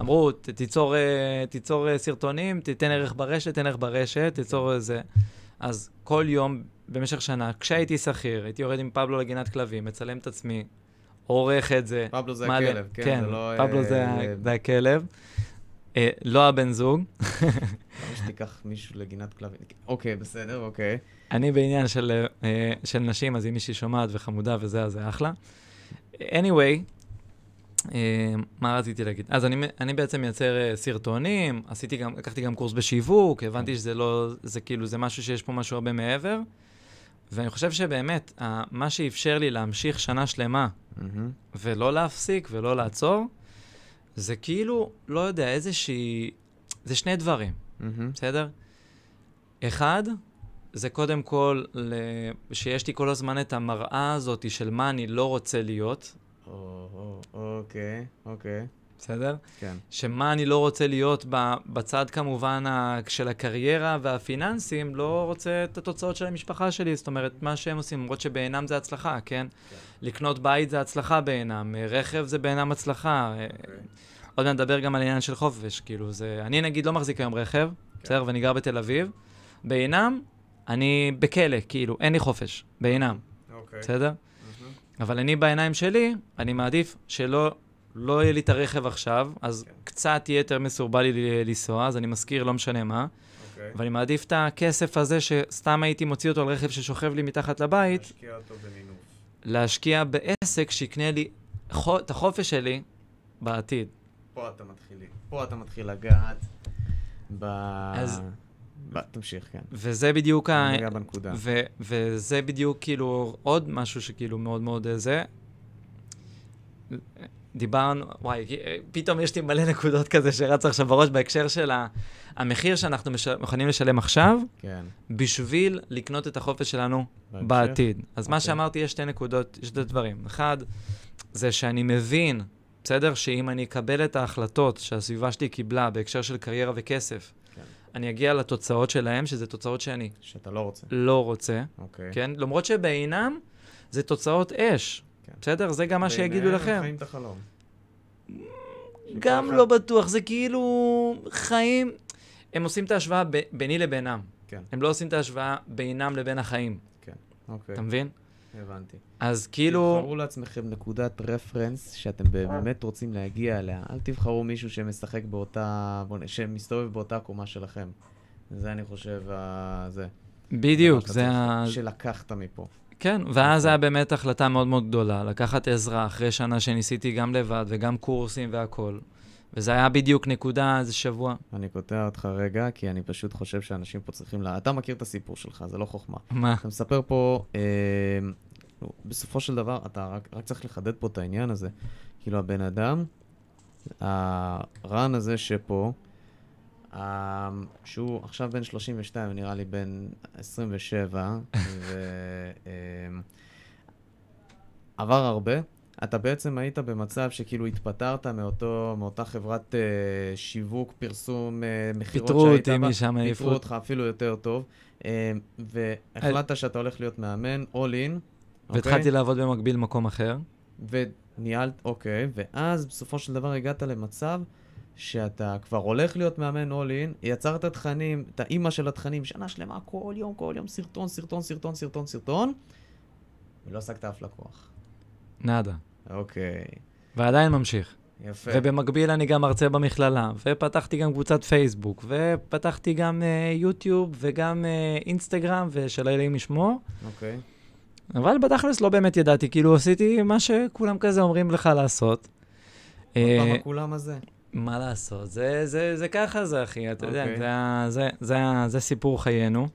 אמרו, ת- תיצור, אה, תיצור אה, סרטונים, תיתן ערך ברשת, תן ערך ברשת, תיצור איזה... אז כל יום, במשך שנה, כשהייתי שכיר, הייתי יורד עם פבלו לגינת כלבים, מצלם את עצמי, עורך את זה. פבלו זה מעלה- הכלב, כן? כן, זה לא... פבלו אה, זה ה- זה הכלב. אה, לא הבן זוג. למה שתיקח מישהו לגינת כלבים? אוקיי, בסדר, אוקיי. אני בעניין של, אה, של נשים, אז אם מישהי שומעת וחמודה וזה, אז זה אחלה. anyway, אה, מה רציתי להגיד? אז אני, אני בעצם מייצר אה, סרטונים, עשיתי גם, לקחתי גם קורס בשיווק, הבנתי שזה לא, זה כאילו, זה משהו שיש פה משהו הרבה מעבר, ואני חושב שבאמת, מה שאפשר לי להמשיך שנה שלמה. ולא להפסיק ולא לעצור, זה כאילו, לא יודע, איזושהי... זה שני דברים. בסדר? אחד, זה קודם כל. שיש לי כל הזמן את המראה הזאת של מה אני לא רוצה להיות, או, או, אוקיי, אוקיי. בסדר? כן. שמה אני לא רוצה להיות. בצד כמובן. של הקריירה והפיננסים, לא רוצה את התוצאות של המשפחה שלי, זאת אומרת, מה שהם עושים, למרות שבעינם זה הצלחה, כן? לקנות בית זה הצלחה בעינם, רכב זה בעינם הצלחה. אה, עוד מעט נדבר גם על עניין של חופש, כאילו זה... אני נגיד לא מחזיק היום רכב, בסדר? ואני גר בתל אביב. בעינם, אני בכלא, כאילו, אין לי חופש, בעינם, אוקיי. בסדר? מהמם. אבל אני בעיניים שלי, אני מעדיף שלא לא יהיה לי את הרכב עכשיו, אז כן. קצת יהיה יותר מסורבל לי לנסוע, אז אני מזכיר, לא משנה מה. אוקיי. ואני מעדיף את הכסף הזה שסתם הייתי מוציא אותו על רכב ששוכב לי מתחת לבית, להשקיע אותו במינוף. להשקיע בעסק שיקנה לי חו- את החופש שלי בעתיד. פה אתה מתחיל, פה אתה מתחיל לגעת ב... אז- ב... תמשיך, כן. וזה בדיוק ה... נגע בנקודה. ו- וזה בדיוק כאילו עוד משהו שכאילו מאוד מאוד אה, זה. דיברנו, וואי, פתאום יש לי מלא נקודות כזה שרץ עכשיו בראש בהקשר של ה- המחיר שאנחנו מש- מוכנים לשלם עכשיו, כן. בשביל לקנות את החופש שלנו בהמשך? בעתיד. אז מה אוקיי. שאמרתי, יש שתי נקודות, יש שתי דברים. אחד, זה שאני מבין, בסדר? שאם אני אקבל את ההחלטות שהסביבה שלי קיבלה בהקשר של קריירה וכסף, כן. אני אגיע לתוצאות שלהם, שזה תוצאות שאני שאתה לא רוצה. לא רוצה. אוקיי. כן? למרות שבעינם זה תוצאות אש. כן. בסדר? זה גם מה שיגידו לכם. חיים את החלום. גם לא בטוח, זה כאילו חיים... הם עושים את ההשוואה ב- ביני לבינם. כן. הם לא עושים את ההשוואה בינם לבין החיים. אוקיי, אתה מבין? הבנתי. אז כאילו... תבחרו לעצמכם נקודת רפרנס שאתם באמת רוצים להגיע אליה. אל תבחרו מישהו שמשחק באותה... שמסתובב באותה קומה שלכם. זה אני חושב, ה- זה. בדיוק, זה ה... שלקחת מפה. כן, ואז היה באמת החלטה מאוד מאוד גדולה, לקחת עזרה אחרי שנה שניסיתי גם לבד וגם קורסים והכול. וזה היה בדיוק נקודה, איזה שבוע. אני קוטע אותך רגע, כי אני פשוט חושב שאנשים פה צריכים ל... אתה מכיר את הסיפור שלך, זה לא חוכמה. מה? אתה מספר פה, אה, בסופו של דבר, אתה רק, רק צריך לחדד פה את העניין הזה. כאילו, הבן אדם, הרן הזה שפה, שהוא עכשיו בן 32, נראה לי בן 27, ועבר הרבה. אתה בעצם היית במצב שכאילו התפטרת מאותו, מאותה חברת אה, שיווק, פרסום, אה, מכירות פיטרו שהיית אותי בה. משם, העיפו פיטרו אותי. אותך אפילו יותר טוב, אה, והחלטת שאתה הולך להיות מאמן, all in, והתחלתי לעבוד במקביל במקום אחר. וניהלת, אוקיי, ואז בסופו של דבר הגעת למצב שאתה כבר הולך להיות מאמן all in, יצרת תכנים, את האימא של התכנים, שנה שלמה, כל יום, כל יום, סרטון, סרטון, סרטון, סרטון, סרטון, ולא עסקת אף לקוח. נאדה. אוקיי, ועדיין ממשיך. יפה. ובמקביל אני גם מרצה במכללה, ופתחתי גם קבוצת פייסבוק, ופתחתי גם uh, יוטיוב, וגם uh, אינסטגרם, ושל אלוהים ישמור. אוקיי. אבל בתכלס לא באמת ידעתי, כאילו עשיתי מה שכולם כזה אומרים לך לעשות. עוד פעם אה, הכולם הזה. מה לעשות? זה, זה, זה ככה זה, אחי, אתה יודע, אוקיי. זה, זה, זה, ה- זה סיפור חיינו.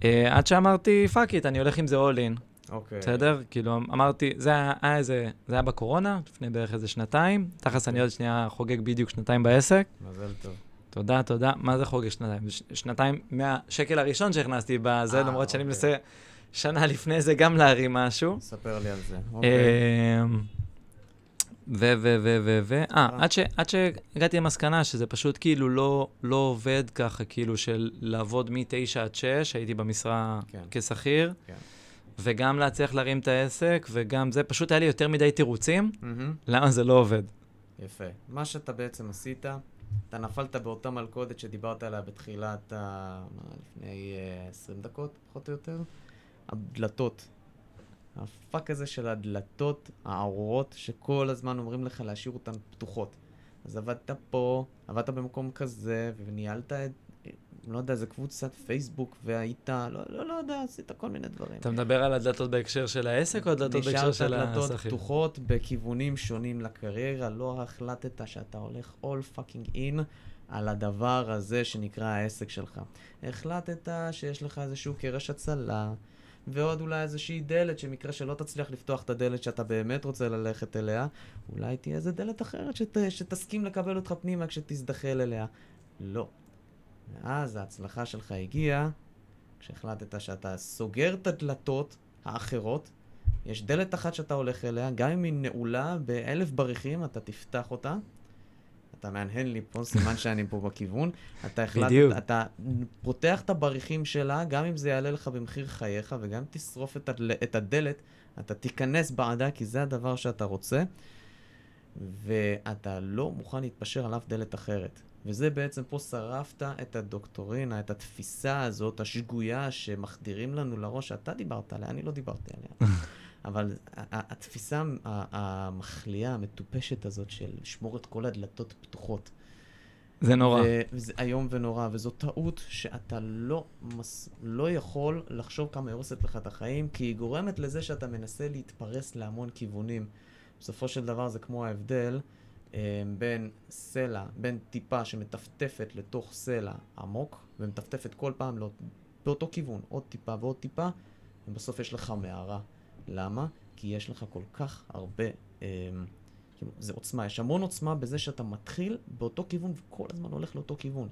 Uh, עד שאמרתי, fuck it, אני הולך עם זה all in. אוקיי. בסדר? כאילו, אמרתי, זה היה היה איזה, זה היה בקורונה, לפני בערך איזה שנתיים. תכלס, אני עוד שנייה חוגג בדיוק שנתיים בעסק. מזל טוב. תודה, תודה. מה זה חוגג שנתיים? שנתיים מהשקל הראשון שהכנסתי בזה, אה, למרות שאני אוקיי. מנסה שנה לפני זה גם להרים משהו. ספר לי על זה. אוקיי. ו, ו, ו, ו, ו, אה, אה. עד, ש, עד שהגעתי למסקנה שזה פשוט כאילו לא, לא עובד ככה, כאילו של לעבוד מ-9 עד 6, הייתי במשרה כן. כשכיר, כן. וגם להצליח להרים את העסק, וגם זה, פשוט היה לי יותר מדי תירוצים, מהמם. למה זה לא עובד. יפה. מה שאתה בעצם עשית, אתה נפלת באותה מלכודת שדיברת עליה בתחילת ה... מה, לפני uh, 20 דקות, פחות או יותר? הדלתות. הפאק הזה של הדלתות הארורות, שכל הזמן אומרים לך להשאיר אותן פתוחות. אז עבדת פה, עבדת במקום כזה, וניהלת את... לא יודע, איזה קבוצת פייסבוק, והיית, לא, לא, לא יודע, עשית כל מיני דברים. אתה מדבר על הדלתות בהקשר של העסק, או הדלתות בהקשר של נשארת דלתות השכיר? פתוחות בכיוונים שונים לקריירה, לא החלטת שאתה הולך all fucking in על הדבר הזה שנקרא העסק שלך. החלטת שיש לך איזשהו קרש הצלה, ועוד אולי איזושהי דלת, שמקרה שלא תצליח לפתוח את הדלת שאתה באמת רוצה ללכת אליה, אולי תהיה איזה דלת אחרת שת, שתסכים לקבל אותך פנימה כשתזדחל אליה. לא. ואז ההצלחה שלך הגיעה כשהחלטת שאתה סוגר את הדלתות האחרות, יש דלת אחת שאתה הולך אליה, גם אם היא נעולה באלף בריחים, אתה תפתח אותה. אתה מהנהן לי פה, סימן שאני פה בכיוון. אתה החלטת, בדיוק. אתה פותח את הבריחים שלה, גם אם זה יעלה לך במחיר חייך, וגם אם תשרוף את, הדל, את הדלת, אתה תיכנס בעדה, כי זה הדבר שאתה רוצה, ואתה לא מוכן להתפשר על אף דלת אחרת. וזה בעצם פה שרפת את הדוקטורינה, את התפיסה הזאת, השגויה, שמחדירים לנו לראש, שאתה דיברת עליה, אני לא דיברתי עליה. אבל התפיסה המחליאה, המטופשת הזאת של לשמור את כל הדלתות פתוחות. זה נורא. וזה איום ונורא, וזו טעות שאתה לא, מס, לא יכול לחשוב כמה היא הורסת לך את החיים, כי היא גורמת לזה שאתה מנסה להתפרס להמון כיוונים. בסופו של דבר זה כמו ההבדל אה, בין סלע, בין טיפה שמטפטפת לתוך סלע עמוק, ומטפטפת כל פעם לא, באותו כיוון, עוד טיפה ועוד טיפה, ובסוף יש לך מערה. למה? כי יש לך כל כך הרבה... אה, זה עוצמה, יש המון עוצמה בזה שאתה מתחיל באותו כיוון וכל הזמן הולך לאותו כיוון.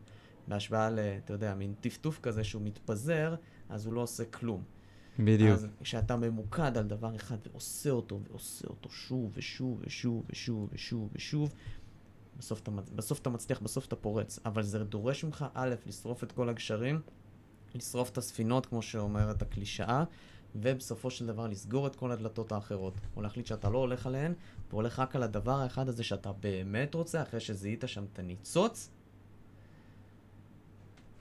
בהשוואה ל, אתה יודע, מין טפטוף כזה שהוא מתפזר, אז הוא לא עושה כלום. בדיוק. אז כשאתה ממוקד על דבר אחד ועושה אותו, ועושה אותו שוב ושוב ושוב ושוב ושוב ושוב, בסוף אתה, בסוף אתה מצליח, בסוף אתה פורץ. אבל זה דורש ממך, א', לשרוף את כל הגשרים, לשרוף את הספינות, כמו שאומרת הקלישאה, ובסופו של דבר לסגור את כל הדלתות האחרות. או להחליט שאתה לא הולך עליהן, והולך רק על הדבר האחד הזה שאתה באמת רוצה, אחרי שזיהית שם את הניצוץ,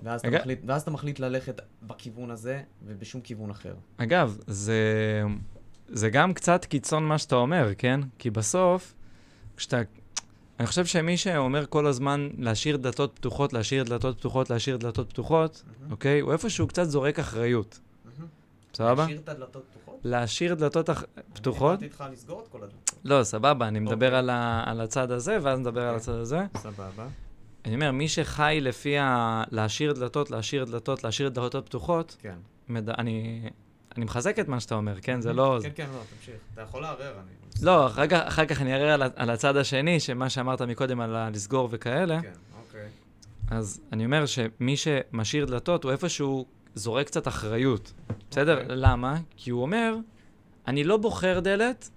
ואז, אתה רגע. מחליט, ואז אתה מחליט ללכת בכיוון הזה ובשום כיוון אחר. אגב, זה, זה גם קצת קיצון מה שאתה אומר, כן? כי בסוף, כשאתה... אני חושב שמי שאומר כל הזמן להשאיר דלתות פתוחות, להשאיר דלתות פתוחות, להשאיר דלתות פתוחות, אוקיי? הוא איפשהו קצת זורק אחריות. סבבה? להשאיר את הדלתות פתוחות? להשאיר דלתות. פתוחות? אני איתך לסגור את כל הדלתות. לא, סבבה, אני מדבר אוקיי. על, הצד הזה, ואז נדבר על אוקיי. הצד הזה. סבבה. אני אומר, מי שחי לפי ה... להשאיר דלתות, להשאיר דלתות, להשאיר דלתות פתוחות, כן. מד... אני... אני מחזק את מה שאתה אומר, כן? זה לא... כן, כן, לא, תמשיך. אתה יכול לערער, אני... לא, אחר כך, אחר כך אני אראה על, על הצד השני, שמה שאמרת מקודם על הלסגור וכאלה, כן, אוקיי. אז אני אומר שמי שמשאיר דלתות, הוא איפשהו זורק קצת אחריות. בסדר? אוקיי. למה? כי הוא אומר, אני לא בוחר דלת,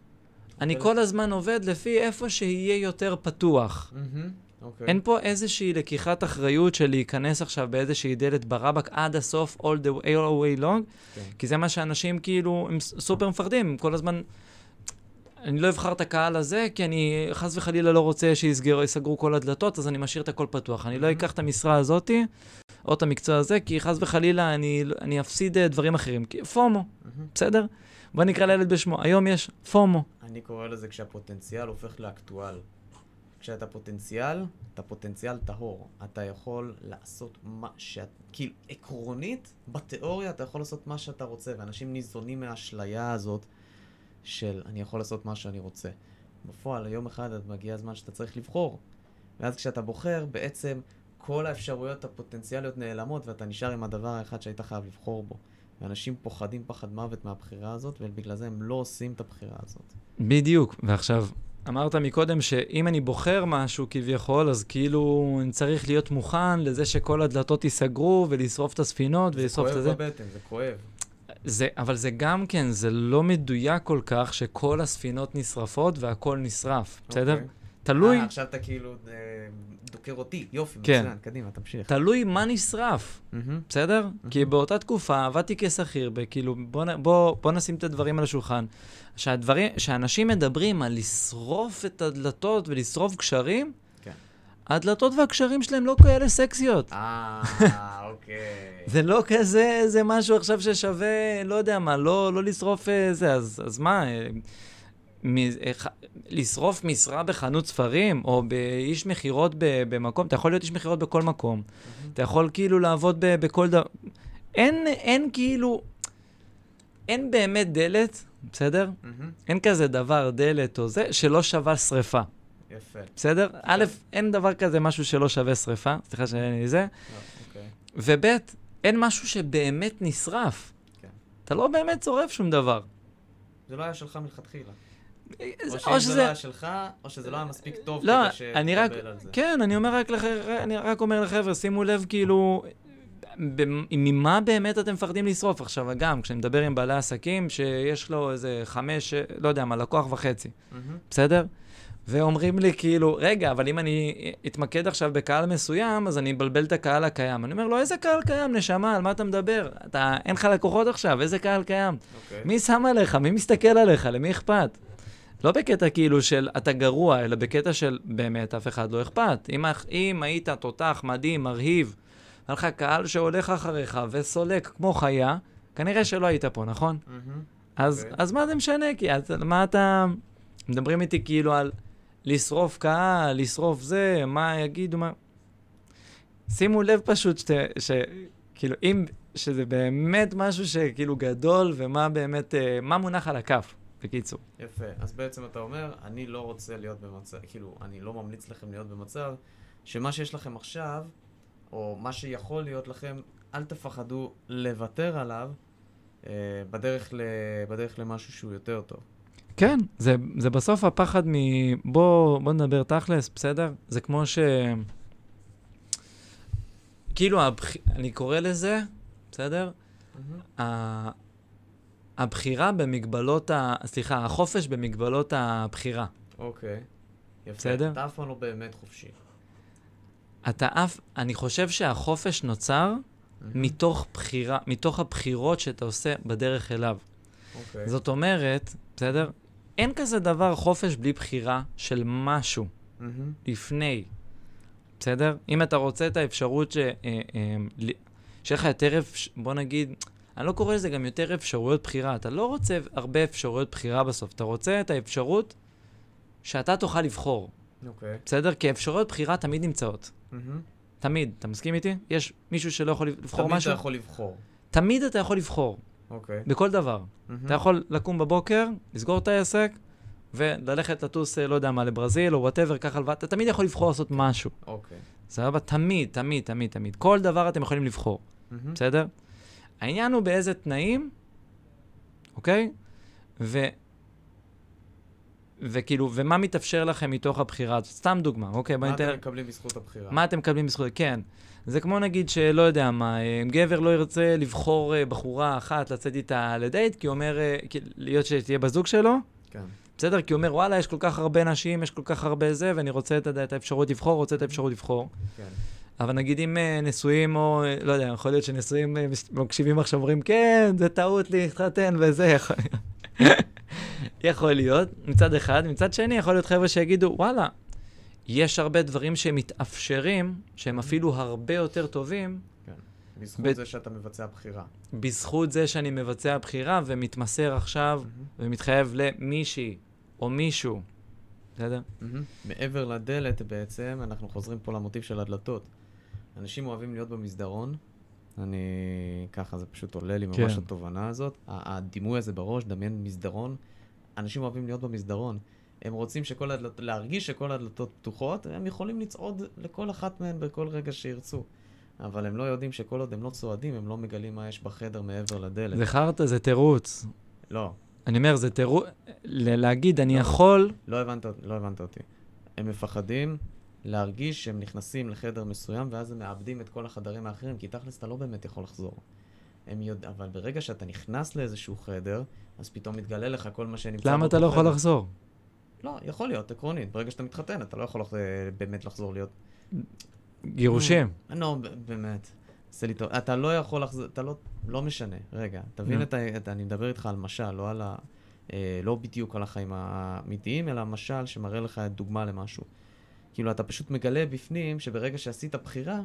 אני דלת. כל הזמן עובד לפי איפה שיהיה יותר פתוח. מהמם, אוקיי. אין פה איזושהי לקיחת אחריות של להיכנס עכשיו באיזושהי דלת ברבק עד הסוף, all the way, all the way long, כן. כי זה מה שאנשים כאילו, הם סופר מפחדים, הם כל הזמן... אני לא אבחר את הקהל הזה, כי אני חס וחלילה לא רוצה שיסגרו כל הדלתות, אז אני משאיר את הכל פתוח. אני לא. אקח את המשרה הזאתי, או את המקצוע הזה, כי חס וחלילה אני, אני אפסיד אה, דברים אחרים. כי פומו. בסדר? בוא נקרא לילד בשמו. היום יש פומו. אני קורא לזה כשהפוטנציאל הופך לאקטואל. כשאתה פוטנציאל, אתה פוטנציאל טהור. אתה יכול לעשות מה שאת... כאילו, עקרונית, בתיאוריה אתה יכול לעשות מה שאתה רוצה, ואנשים ניזונים מהאשליה הזאת של אני יכול לעשות מה שאני רוצה. בפועל, יום אחד את מגיע הזמן שאתה צריך לבחור. ואז כשאתה בוחר, בעצם כל האפשרויות הפוטנציאליות נעלמות, ואתה נשאר עם הדבר האחד שהיית חייב לבחור בו. ואנשים פוחדים פחד מוות מהבחירה הזאת, ובגלל זה הם לא עושים את הבחירה הזאת. בדיוק. ועכשיו, אמרת מקודם שאם אני בוחר משהו כביכול, אז כאילו אני צריך להיות מוכן לזה שכל הדלתות ייסגרו ולשרוף את הספינות ולשרוף את זה. זה כואב בבטן, זה כואב. זה, אבל זה גם כן, זה לא מדויק כל כך שכל הספינות נשרפות והכל נשרף, בסדר? אוקיי. תלוי, אה, עכשיו אתה כאילו אה, דוקר אותי, יופי, כן. מצוין, קדימה, תמשיך. תלוי מה נשרף, מהמם. בסדר? כי באותה תקופה עבדתי כשכיר, כאילו, בוא, בוא, בוא נשים את הדברים על השולחן. שהדברים, שאנשים מדברים על לשרוף את הדלתות ולשרוף קשרים. הדלתות והקשרים שלהם לא כאלה סקסיות. אה, אוקיי. זה לא כזה, זה משהו עכשיו ששווה, לא יודע מה, לא, לא לשרוף אה, זה, אז, אז מה, אה, מ, אה, ח- לשרוף משרה בחנות ספרים, או באיש מכירות במקום, אתה יכול להיות איש מכירות בכל מקום. אתה יכול כאילו לעבוד ב- בכל דבר. אין, אין כאילו, אין באמת דלת, בסדר? מהמם. אין כזה דבר, דלת או זה, שלא שווה שריפה, יפה. בסדר? א', אין דבר כזה משהו שלא שווה שריפה, סליחה שאין לי זה. וב', אין משהו שבאמת נשרף. כן. אתה לא באמת שורף שום דבר. זה לא היה שלך מלכתחילה. זה- או שאם זה לא. היה שלך, או שזה לא היה מספיק טוב לא, כדי רק... שתקבל על זה. כן, אני אומר רק לחבר'ה, אני רק אומר לחבר'ה, שימו לב, כאילו, ממה באמת אתם מפחדים לשרוף? עכשיו, גם, כשאני מדבר עם בעלי עסקים, שיש לו איזה חמש, לא יודע מה, לקוח וחצי, מהמם. בסדר? ואומרים לי, כאילו, רגע, אבל אם אני אתמקד עכשיו בקהל מסוים, אז אני אבלבל את הקהל הקיים. אני אומר לו, איזה קהל קיים, נשמה, על מה אתה מדבר? אתה, אין לך לקוחות עכשיו, איזה קהל קיים? אוקיי. מי שם עליך? מי מסתכל עליך? למי אכפת? לא בקטע כאילו של אתה גרוע, אלא בקטע של באמת אף אחד לא אכפת. אם, אם היית תותח מדהים, מרהיב, היה לך קהל שהולך אחריך וסולק כמו חיה, כנראה שלא היית פה, נכון? מהמם. אז, אוקיי. אז מה זה משנה? כי אז, מה אתה... מדברים איתי כאילו על לשרוף קהל, לשרוף זה, מה יגידו, מה... שימו לב פשוט שת, ש... כאילו, אם... שזה באמת משהו שכאילו גדול, ומה באמת... אה, מה מונח על הכף, בקיצור. יפה. אז בעצם אתה אומר, אני לא רוצה להיות במצב, כאילו, אני לא ממליץ לכם להיות במצב שמה שיש לכם עכשיו, או מה שיכול להיות לכם, אל תפחדו לוותר עליו אה, בדרך, ל... בדרך למשהו שהוא יותר טוב. כן, זה, זה בסוף הפחד מ... בוא, בוא נדבר תכלס, בסדר? זה כמו ש... כאילו, הבח... אני קורא לזה, בסדר? ה... הבחירה במגבלות ה... סליחה, החופש במגבלות הבחירה. אוקיי. יפה. בסדר? אתה אף פעם לא באמת חופשי. אתה אף... אני חושב שהחופש נוצר מתוך בחירה, מתוך הבחירות שאתה עושה בדרך אליו. אוקיי. זאת אומרת, בסדר? אין כזה דבר חופש בלי בחירה של משהו. מהמם. לפני, בסדר? אם אתה רוצה את האפשרות ש... אה, אה, שיהיה לך יותר. בוא נגיד, אני לא קורא לזה גם יותר אפשרויות בחירה. אתה לא רוצה הרבה אפשרויות בחירה בסוף, אתה רוצה את האפשרות שאתה תוכל לבחור, אוקיי. בסדר? כי אפשרויות בחירה תמיד נמצאות. מהמם. תמיד. אתה מסכים איתי? יש מישהו שלא יכול לבחור תמיד משהו? אתה יכול לבחור. תמיד אתה יכול לבחור, אוקיי. בכל דבר. מהמם. אתה יכול לקום בבוקר, לסגור את העסק, וללכת לטוס, אה, לא יודע מה, לברזיל או whatever, קח הלוואה, אתה תמיד יכול לבחור לעשות משהו. אוקיי. סבבה? תמיד, תמיד, תמיד, תמיד. כל דבר אתם יכולים לבחור, מהמם. בסדר? העניין הוא באיזה תנאים, אוקיי? ו... וכאילו, ומה מתאפשר לכם מתוך הבחירה הזאת? סתם דוגמה, אוקיי? מה ניתן... אתם מקבלים בזכות הבחירה? מה אתם מקבלים בזכות? כן. זה כמו נגיד שלא יודע מה, אה, גבר לא ירצה לבחור אה, בחורה אחת לצאת איתה לדייט, כי הוא אומר, אה, להיות שתהיה בזוג שלו, כן. בסדר? כי הוא אומר, וואלה, יש כל כך הרבה נשים, יש כל כך הרבה זה, ואני רוצה את, את האפשרות לבחור, רוצה את האפשרות לבחור. כן. אבל נגיד אם נשואים או, לא יודע, יכול להיות שנשואים מקשיבים עכשיו, אומרים, כן, זה טעות להתחתן וזה, יכול להיות. יכול להיות, מצד אחד. מצד שני, יכול להיות חבר'ה שיגידו, וואלה, יש הרבה דברים שמתאפשרים, שהם אפילו הרבה יותר טובים, בזכות ב- זה שאתה מבצע בחירה. בזכות זה שאני מבצע בחירה ומתמסר עכשיו ומתחייב למישהי או מישהו. בסדר? מהמם. מעבר לדלת בעצם, אנחנו חוזרים פה למוטיב של הדלתות. אנשים אוהבים להיות במסדרון. אני... ככה, זה פשוט עולה לי ממש כן. התובנה הזאת. הדימוי הזה בראש, דמיין מסדרון. אנשים אוהבים להיות במסדרון. הם רוצים שכל הדלתות, להרגיש שכל הדלתות פתוחות, הם יכולים לצעוד לכל אחת מהן בכל רגע שירצו. אבל הם לא יודעים שכל עוד הם לא צועדים, הם לא מגלים מה יש בחדר מעבר לדלת. זה חרטא, זה תירוץ. לא, אני אומר, זה תירוץ, להגיד, אני לא. יכול, לא הבנת, לא הבנת אותי. הם מפחדים להרגיש שהם נכנסים לחדר מסוים, ואז הם מאבדים את כל החדרים האחרים, כי תכלס אתה לא באמת יכול לחזור. הם יודע, אבל ברגע שאתה נכנס לאיזשהו חדר, אז פתאום מתגלה לך כל מה שנמצא למה אתה לא יכול. לחזור? לא, יכול להיות, עקרונית. ברגע שאתה מתחתן, אתה לא יכול לח- באמת לחזור להיות... גירושים. לא, ב- באמת. עשה לי טוב. אתה לא יכול לחזור, אתה לא... לא משנה. רגע, תבין נו. את ה... את- אני מדבר איתך על משל, לא על ה... אה, לא בדיוק על החיים האמיתיים, אלא משל שמראה לך דוגמה למשהו. כאילו, אתה פשוט מגלה בפנים שברגע שעשית בחירה,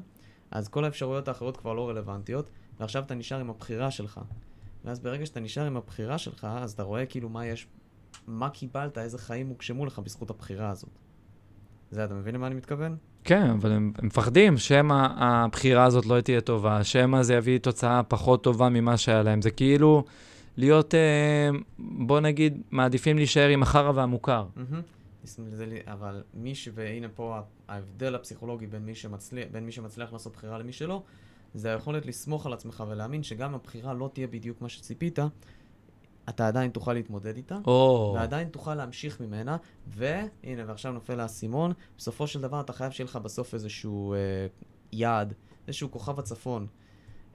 אז כל האפשרויות האחרות כבר לא רלוונטיות, ועכשיו אתה נשאר עם הבחירה שלך. ואז ברגע שאתה נשאר עם הבחירה שלך, אז אתה רואה כאילו מה יש, מה קיבלת, איזה חיים הוגשמו לך בזכות הבחירה הזאת. זה, אתה מבין למה אני מתכוון? כן, אבל הם, הם מפחדים שמא הבחירה הזאת לא תהיה טובה, שמא זה יביא תוצאה פחות טובה ממה שהיה להם. זה כאילו להיות, אה, בוא נגיד, מעדיפים להישאר עם החרא והמוכר. אבל מי ש... והנה פה ההבדל הפסיכולוגי בין מי, שמצליח, בין מי שמצליח לעשות בחירה למי שלא, זה היכולת לסמוך על עצמך ולהאמין שגם הבחירה לא תהיה בדיוק מה שציפית, אתה עדיין תוכל להתמודד איתה, או, ועדיין תוכל להמשיך ממנה, והנה, ועכשיו נופל האסימון, בסופו של דבר אתה חייב שיהיה לך בסוף איזשהו אה, יעד, איזשהו כוכב הצפון,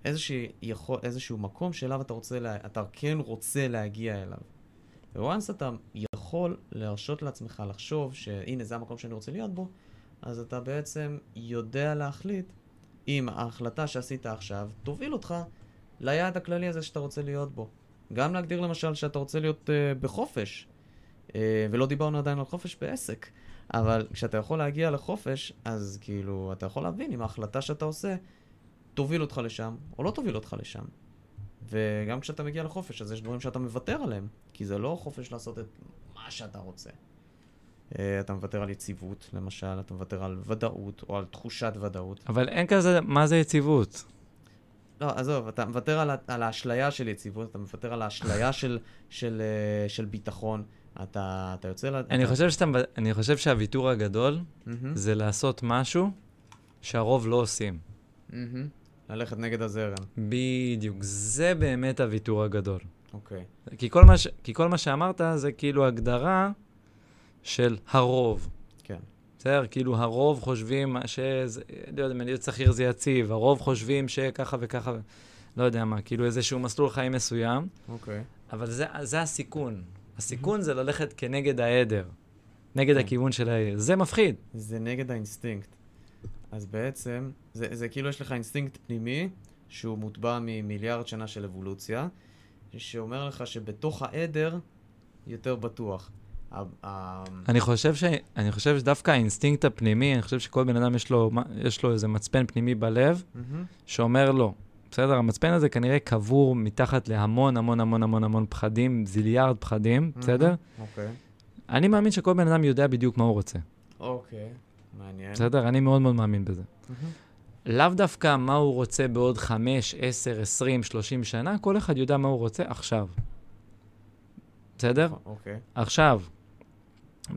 איזשהו, יכול, איזשהו מקום שאליו אתה רוצה, לה, אתה כן רוצה להגיע אליו. וואנס אתה יכול להרשות לעצמך לחשוב שהנה זה המקום שאני רוצה להיות בו, אז אתה בעצם יודע להחליט אם ההחלטה שעשית עכשיו תוביל אותך ליעד הכללי הזה שאתה רוצה להיות בו. גם להגדיר למשל שאתה רוצה להיות uh, בחופש, uh, ולא דיברנו עדיין על חופש בעסק, אבל כשאתה יכול להגיע לחופש, אז כאילו, אתה יכול להבין אם ההחלטה שאתה עושה תוביל אותך לשם, או לא תוביל אותך לשם. וגם כשאתה מגיע לחופש, אז יש דברים שאתה מוותר עליהם, כי זה לא חופש לעשות את מה שאתה רוצה. Uh, אתה מוותר על יציבות, למשל, אתה מוותר על ודאות, או על תחושת ודאות. אבל אין כזה, מה זה יציבות? לא, עזוב, אתה מוותר על, על האשליה של יציבות, אתה מוותר על האשליה של, של, אה, של ביטחון. אתה, אתה יוצא... ל- אני אתה... חושב, שאתה, אני חושב שהוויתור הגדול מהמם, זה לעשות משהו שהרוב לא עושים. מהמם. ללכת נגד הזרם. בדיוק, זה באמת הוויתור הגדול. אוקיי. כי כל מה, ש... כי כל מה שאמרת זה כאילו הגדרה של הרוב. בסדר? כאילו הרוב חושבים שזה, לא יודע, להיות שכיר זה יציב, הרוב חושבים שככה וככה, לא יודע מה, כאילו איזשהו מסלול חיים מסוים, אוקיי. אבל זה, זה הסיכון. הסיכון זה ללכת כנגד העדר, נגד כן. הכיוון של העדר. זה מפחיד. זה נגד האינסטינקט. אז בעצם, זה, זה כאילו יש לך אינסטינקט פנימי, שהוא מוטבע ממיליארד שנה של אבולוציה, שאומר לך שבתוך העדר יותר בטוח. ה- ה- אני חושב, ש... אני חושב שדווקא האינסטינקט הפנימי, אני חושב שכל בן אדם יש לו, יש לו איזה מצפן פנימי בלב, מהמם. שאומר לא. בסדר? המצפן הזה כנראה קבור מתחת להמון המון המון המון המון פחדים, זיליארד פחדים, בסדר? אוקיי. אני מאמין שכל בן אדם יודע בדיוק מה הוא רוצה. אוקיי. מעניין. בסדר? אני מאוד מאוד מאמין בזה. מהמם. לאו דווקא מה הוא רוצה בעוד 5, 10, 20, 30 שנה, כל אחד יודע מה הוא רוצה עכשיו. בסדר? אוקיי. עכשיו,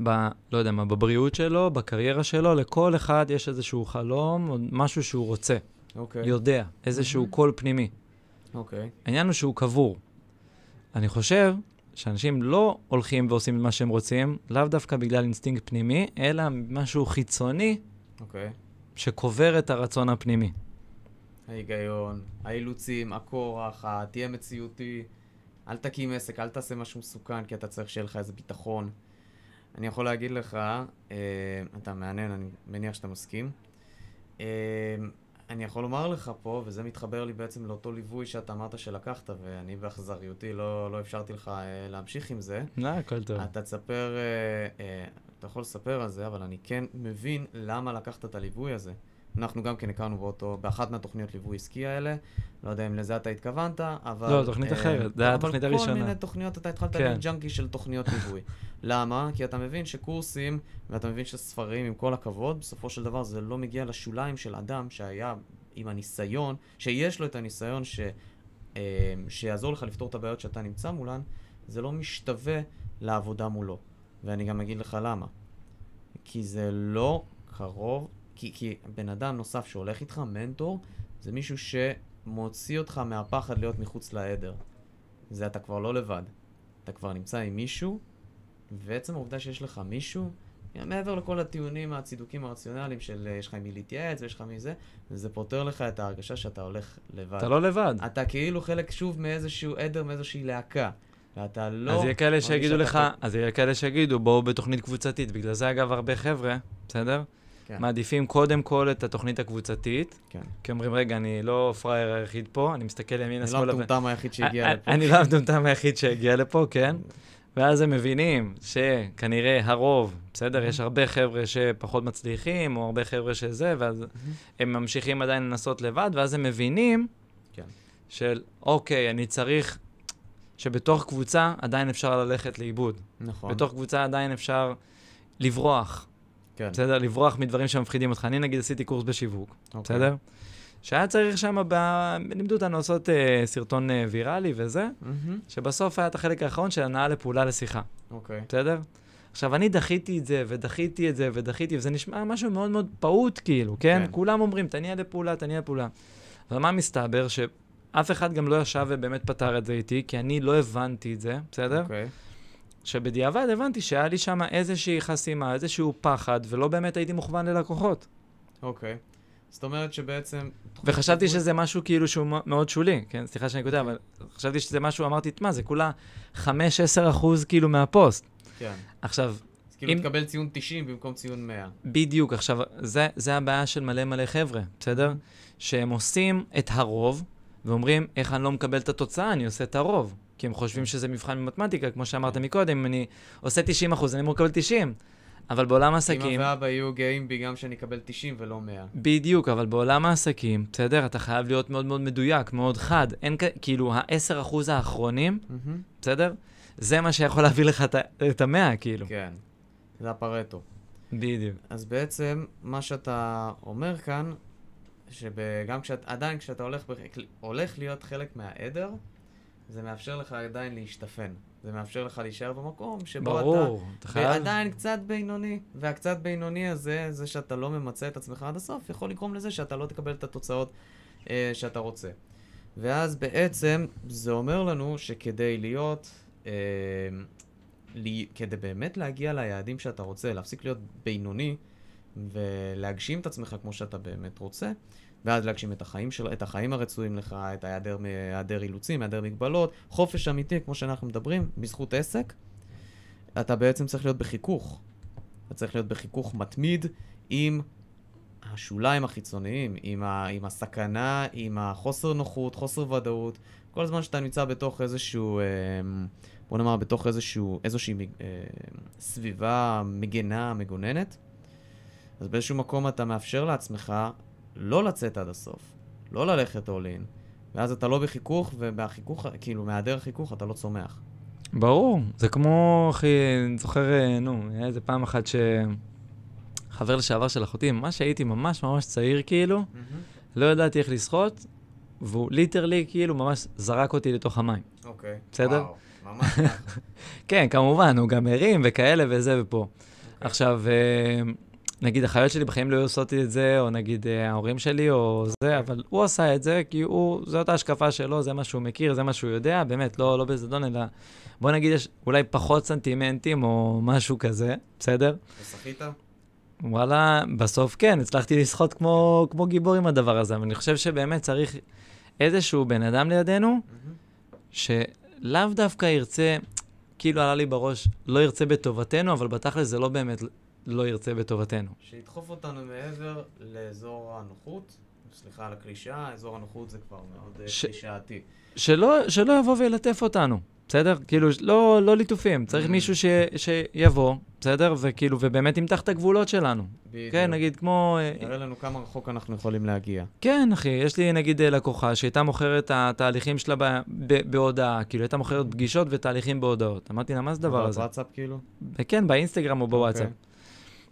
ב, לא יודע מה, בבריאות שלו, בקריירה שלו, לכל אחד יש איזשהו חלום או משהו שהוא רוצה, אוקיי. יודע, איזשהו מהמם. קול פנימי. אוקיי. העניין הוא שהוא קבור. אני חושב שאנשים לא הולכים ועושים את מה שהם רוצים, לאו דווקא בגלל אינסטינקט פנימי, אלא משהו חיצוני אוקיי. שקובר את הרצון הפנימי. ההיגיון, האילוצים, הכורח, תהיה מציאותי, אל תקים עסק, אל תעשה משהו מסוכן, כי אתה צריך שיהיה לך איזה ביטחון. אני יכול להגיד לך, אה, אתה מעניין, אני מניח שאתה מסכים. אה, אני יכול לומר לך פה, וזה מתחבר לי בעצם לאותו ליווי שאתה אמרת שלקחת, ואני באכזריותי לא, לא אפשרתי לך אה, להמשיך עם זה. לא, הכל טוב. אתה תספר, אה, אה, אתה יכול לספר על זה, אבל אני כן מבין למה לקחת את הליווי הזה. אנחנו גם כן הכרנו באותו, באחת מהתוכניות ליווי עסקי האלה, לא יודע אם לזה אתה התכוונת, אבל... לא, תוכנית אחרת, זה היה התוכנית אבל כל הראשונה. מיני תוכניות, אתה התחלת כן. להיות ג'אנקי של תוכניות ליווי. למה? כי אתה מבין שקורסים, ואתה מבין שספרים, עם כל הכבוד, בסופו של דבר זה לא מגיע לשוליים של אדם שהיה עם הניסיון, שיש לו את הניסיון ש... אה, שיעזור לך לפתור את הבעיות שאתה נמצא מולן, זה לא משתווה לעבודה מולו. ואני גם אגיד לך למה. כי זה לא קרוב, כי, כי בן אדם נוסף שהולך איתך, מנטור, זה מישהו שמוציא אותך מהפחד להיות מחוץ לעדר. זה אתה כבר לא לבד. אתה כבר נמצא עם מישהו, ועצם העובדה שיש לך מישהו, מעבר לכל הטיעונים, הצידוקים הרציונליים של אה, יש לך עם מי להתייעץ ויש לך מי זה, זה פותר לך את ההרגשה שאתה הולך לבד. אתה לא לבד. אתה כאילו חלק שוב מאיזשהו עדר, מאיזושהי להקה. ואתה לא... אז יהיה כאלה שיגידו לך, פה. אז יהיה כאלה שיגידו, בואו בתוכנית קבוצתית. בגלל זה, אגב, הרבה חבר'ה, בסדר? כן. מעדיפים קודם כל את התוכנית הקבוצתית, כן. כי אומרים, רגע, אני לא פראייר היחיד פה, אני מסתכל ימינה, אני לא שמאלה. המטומטם היחיד שהגיע אני- לפה. אני לא המטומטם היחיד שהגיע לפה, כן? ואז הם מבינים שכנראה הרוב, בסדר? יש הרבה חבר'ה שפחות מצליחים, או הרבה חבר'ה שזה, ואז הם ממשיכים עדיין לנסות לבד, ואז הם מבינים כן. של, אוקיי, אני צריך, שבתוך קבוצה עדיין אפשר ללכת לאיבוד. נכון. בתוך קבוצה עדיין אפשר לברוח, כן. בסדר? לברוח מדברים שמפחידים אותך. אני נגיד עשיתי קורס בשיווק, אוקיי. בסדר? שהיה צריך שם, ב... לימדו אותנו לעשות אה, סרטון אה, ויראלי וזה, מהמם. שבסוף היה את החלק האחרון של הנאה לפעולה לשיחה, אוקיי. בסדר? עכשיו, אני דחיתי את זה, ודחיתי את זה, ודחיתי, וזה נשמע משהו מאוד מאוד פעוט, כאילו, כן? כן. כולם אומרים, תניע לפעולה, תניע לפעולה. אבל מה מסתבר? שאף אחד גם לא ישב ובאמת פתר את זה איתי, כי אני לא הבנתי את זה, בסדר? אוקיי. שבדיעבד הבנתי שהיה לי שם איזושהי חסימה, איזשהו פחד, ולא באמת הייתי מוכוון ללקוחות. אוקיי. זאת אומרת שבעצם... וחשבתי תחום- שזה משהו כאילו שהוא מאוד שולי, כן? סליחה שאני כותב, אבל חשבתי שזה משהו, אמרתי, מה, זה כולה 5-10 אחוז כאילו מהפוסט. כן. עכשיו, אז כאילו אם- תקבל ציון 90 במקום ציון 100. בדיוק, עכשיו, זה, זה הבעיה של מלא מלא חבר'ה, בסדר? שהם עושים את הרוב, ואומרים, איך אני לא מקבל את התוצאה, אני עושה את הרוב. כי הם חושבים שזה מבחן במתמטיקה, כמו שאמרת מקודם, אני עושה 90 אחוז, אני אמור לקבל 90. אבל בעולם העסקים... אמא ואבא יהיו גאים בי גם שאני אקבל 90 ולא 100. בדיוק, אבל בעולם העסקים, בסדר? אתה חייב להיות מאוד מאוד מדויק, מאוד חד. אין. כאילו, ה-10% האחרונים, מהמם. בסדר? זה מה שיכול להביא לך את המאה, כאילו. כן. זה הפרטו. בדיוק. אז בעצם, מה שאתה אומר כאן, שגם כשאת, עדיין כשאתה הולך, הולך להיות חלק מהעדר, זה מאפשר לך עדיין להשתפן. זה מאפשר לך להישאר במקום שבו אתה... ברור, אתה חייב... ועדיין קצת בינוני, והקצת בינוני הזה, זה שאתה לא ממצה את עצמך עד הסוף, יכול לגרום לזה שאתה לא תקבל את התוצאות אה, שאתה רוצה. ואז בעצם זה אומר לנו שכדי להיות, אה, לי, כדי באמת להגיע ליעדים שאתה רוצה, להפסיק להיות בינוני ולהגשים את עצמך כמו שאתה באמת רוצה, ואז להגשים את החיים, של, את החיים הרצויים לך, את היעדר, היעדר אילוצים, היעדר מגבלות, חופש אמיתי, כמו שאנחנו מדברים, בזכות עסק, אתה בעצם צריך להיות בחיכוך. אתה צריך להיות בחיכוך מתמיד עם השוליים החיצוניים, עם, ה, עם הסכנה, עם החוסר נוחות, חוסר ודאות. כל זמן שאתה נמצא בתוך איזשהו, אה, בוא נאמר, בתוך איזשהו, איזושהי אה, סביבה מגנה, מגוננת, אז באיזשהו מקום אתה מאפשר לעצמך לא לצאת עד הסוף, לא ללכת all in, ואז אתה לא בחיכוך, ובחיכוך, כאילו, מהיעדר חיכוך אתה לא צומח. ברור, זה כמו, אחי, אני זוכר, אה, נו, היה איזה פעם אחת ש... חבר לשעבר של אחותי, ממש הייתי ממש ממש צעיר, כאילו, לא ידעתי איך לשחות, והוא ליטרלי, כאילו, ממש זרק אותי לתוך המים. אוקיי. בסדר? וואו, ממש. כן, כמובן, הוא גם הרים וכאלה וזה ופה. עכשיו, אה, נגיד, החיות שלי בחיים לא היו עושות את זה, או נגיד אה, ההורים שלי, או זה, אבל הוא עשה את זה, כי הוא, זאת ההשקפה שלו, זה מה שהוא מכיר, זה מה שהוא יודע, באמת, לא, לא בזדון, אלא בוא נגיד, יש אולי פחות סנטימנטים או משהו כזה, בסדר? ושחית? וואלה, בסוף כן, הצלחתי לשחות כמו, כמו גיבור עם הדבר הזה, אבל אני חושב שבאמת צריך איזשהו בן אדם לידינו, שלאו דווקא ירצה, כאילו עלה לי בראש, לא ירצה בטובתנו, אבל בתכל'ס זה לא באמת לא ירצה בטובתנו. שידחוף אותנו מעבר לאזור הנוחות. סליחה על הקלישאה, אזור הנוחות זה כבר מאוד אה, ש- קלישאתי. שלא, שלא יבוא וילטף אותנו, בסדר? כאילו, לא, לא ליטופים, צריך Mm. מישהו ש, שיבוא, בסדר? וכאילו, ובאמת ימתח את הגבולות שלנו. בדיוק. כן, נגיד כמו... אה, נראה לנו כמה רחוק אנחנו יכולים להגיע. כן, אחי, יש לי נגיד אה, לקוחה שהייתה מוכרת את התהליכים שלה ב, ב, בהודעה, כאילו הייתה מוכרת פגישות ותהליכים בהודעות. אמרתי לה, מה זה הדבר הזה? וואטסאפ כאילו? כן, באינסטגרם או בוואטסאפ. אוקיי.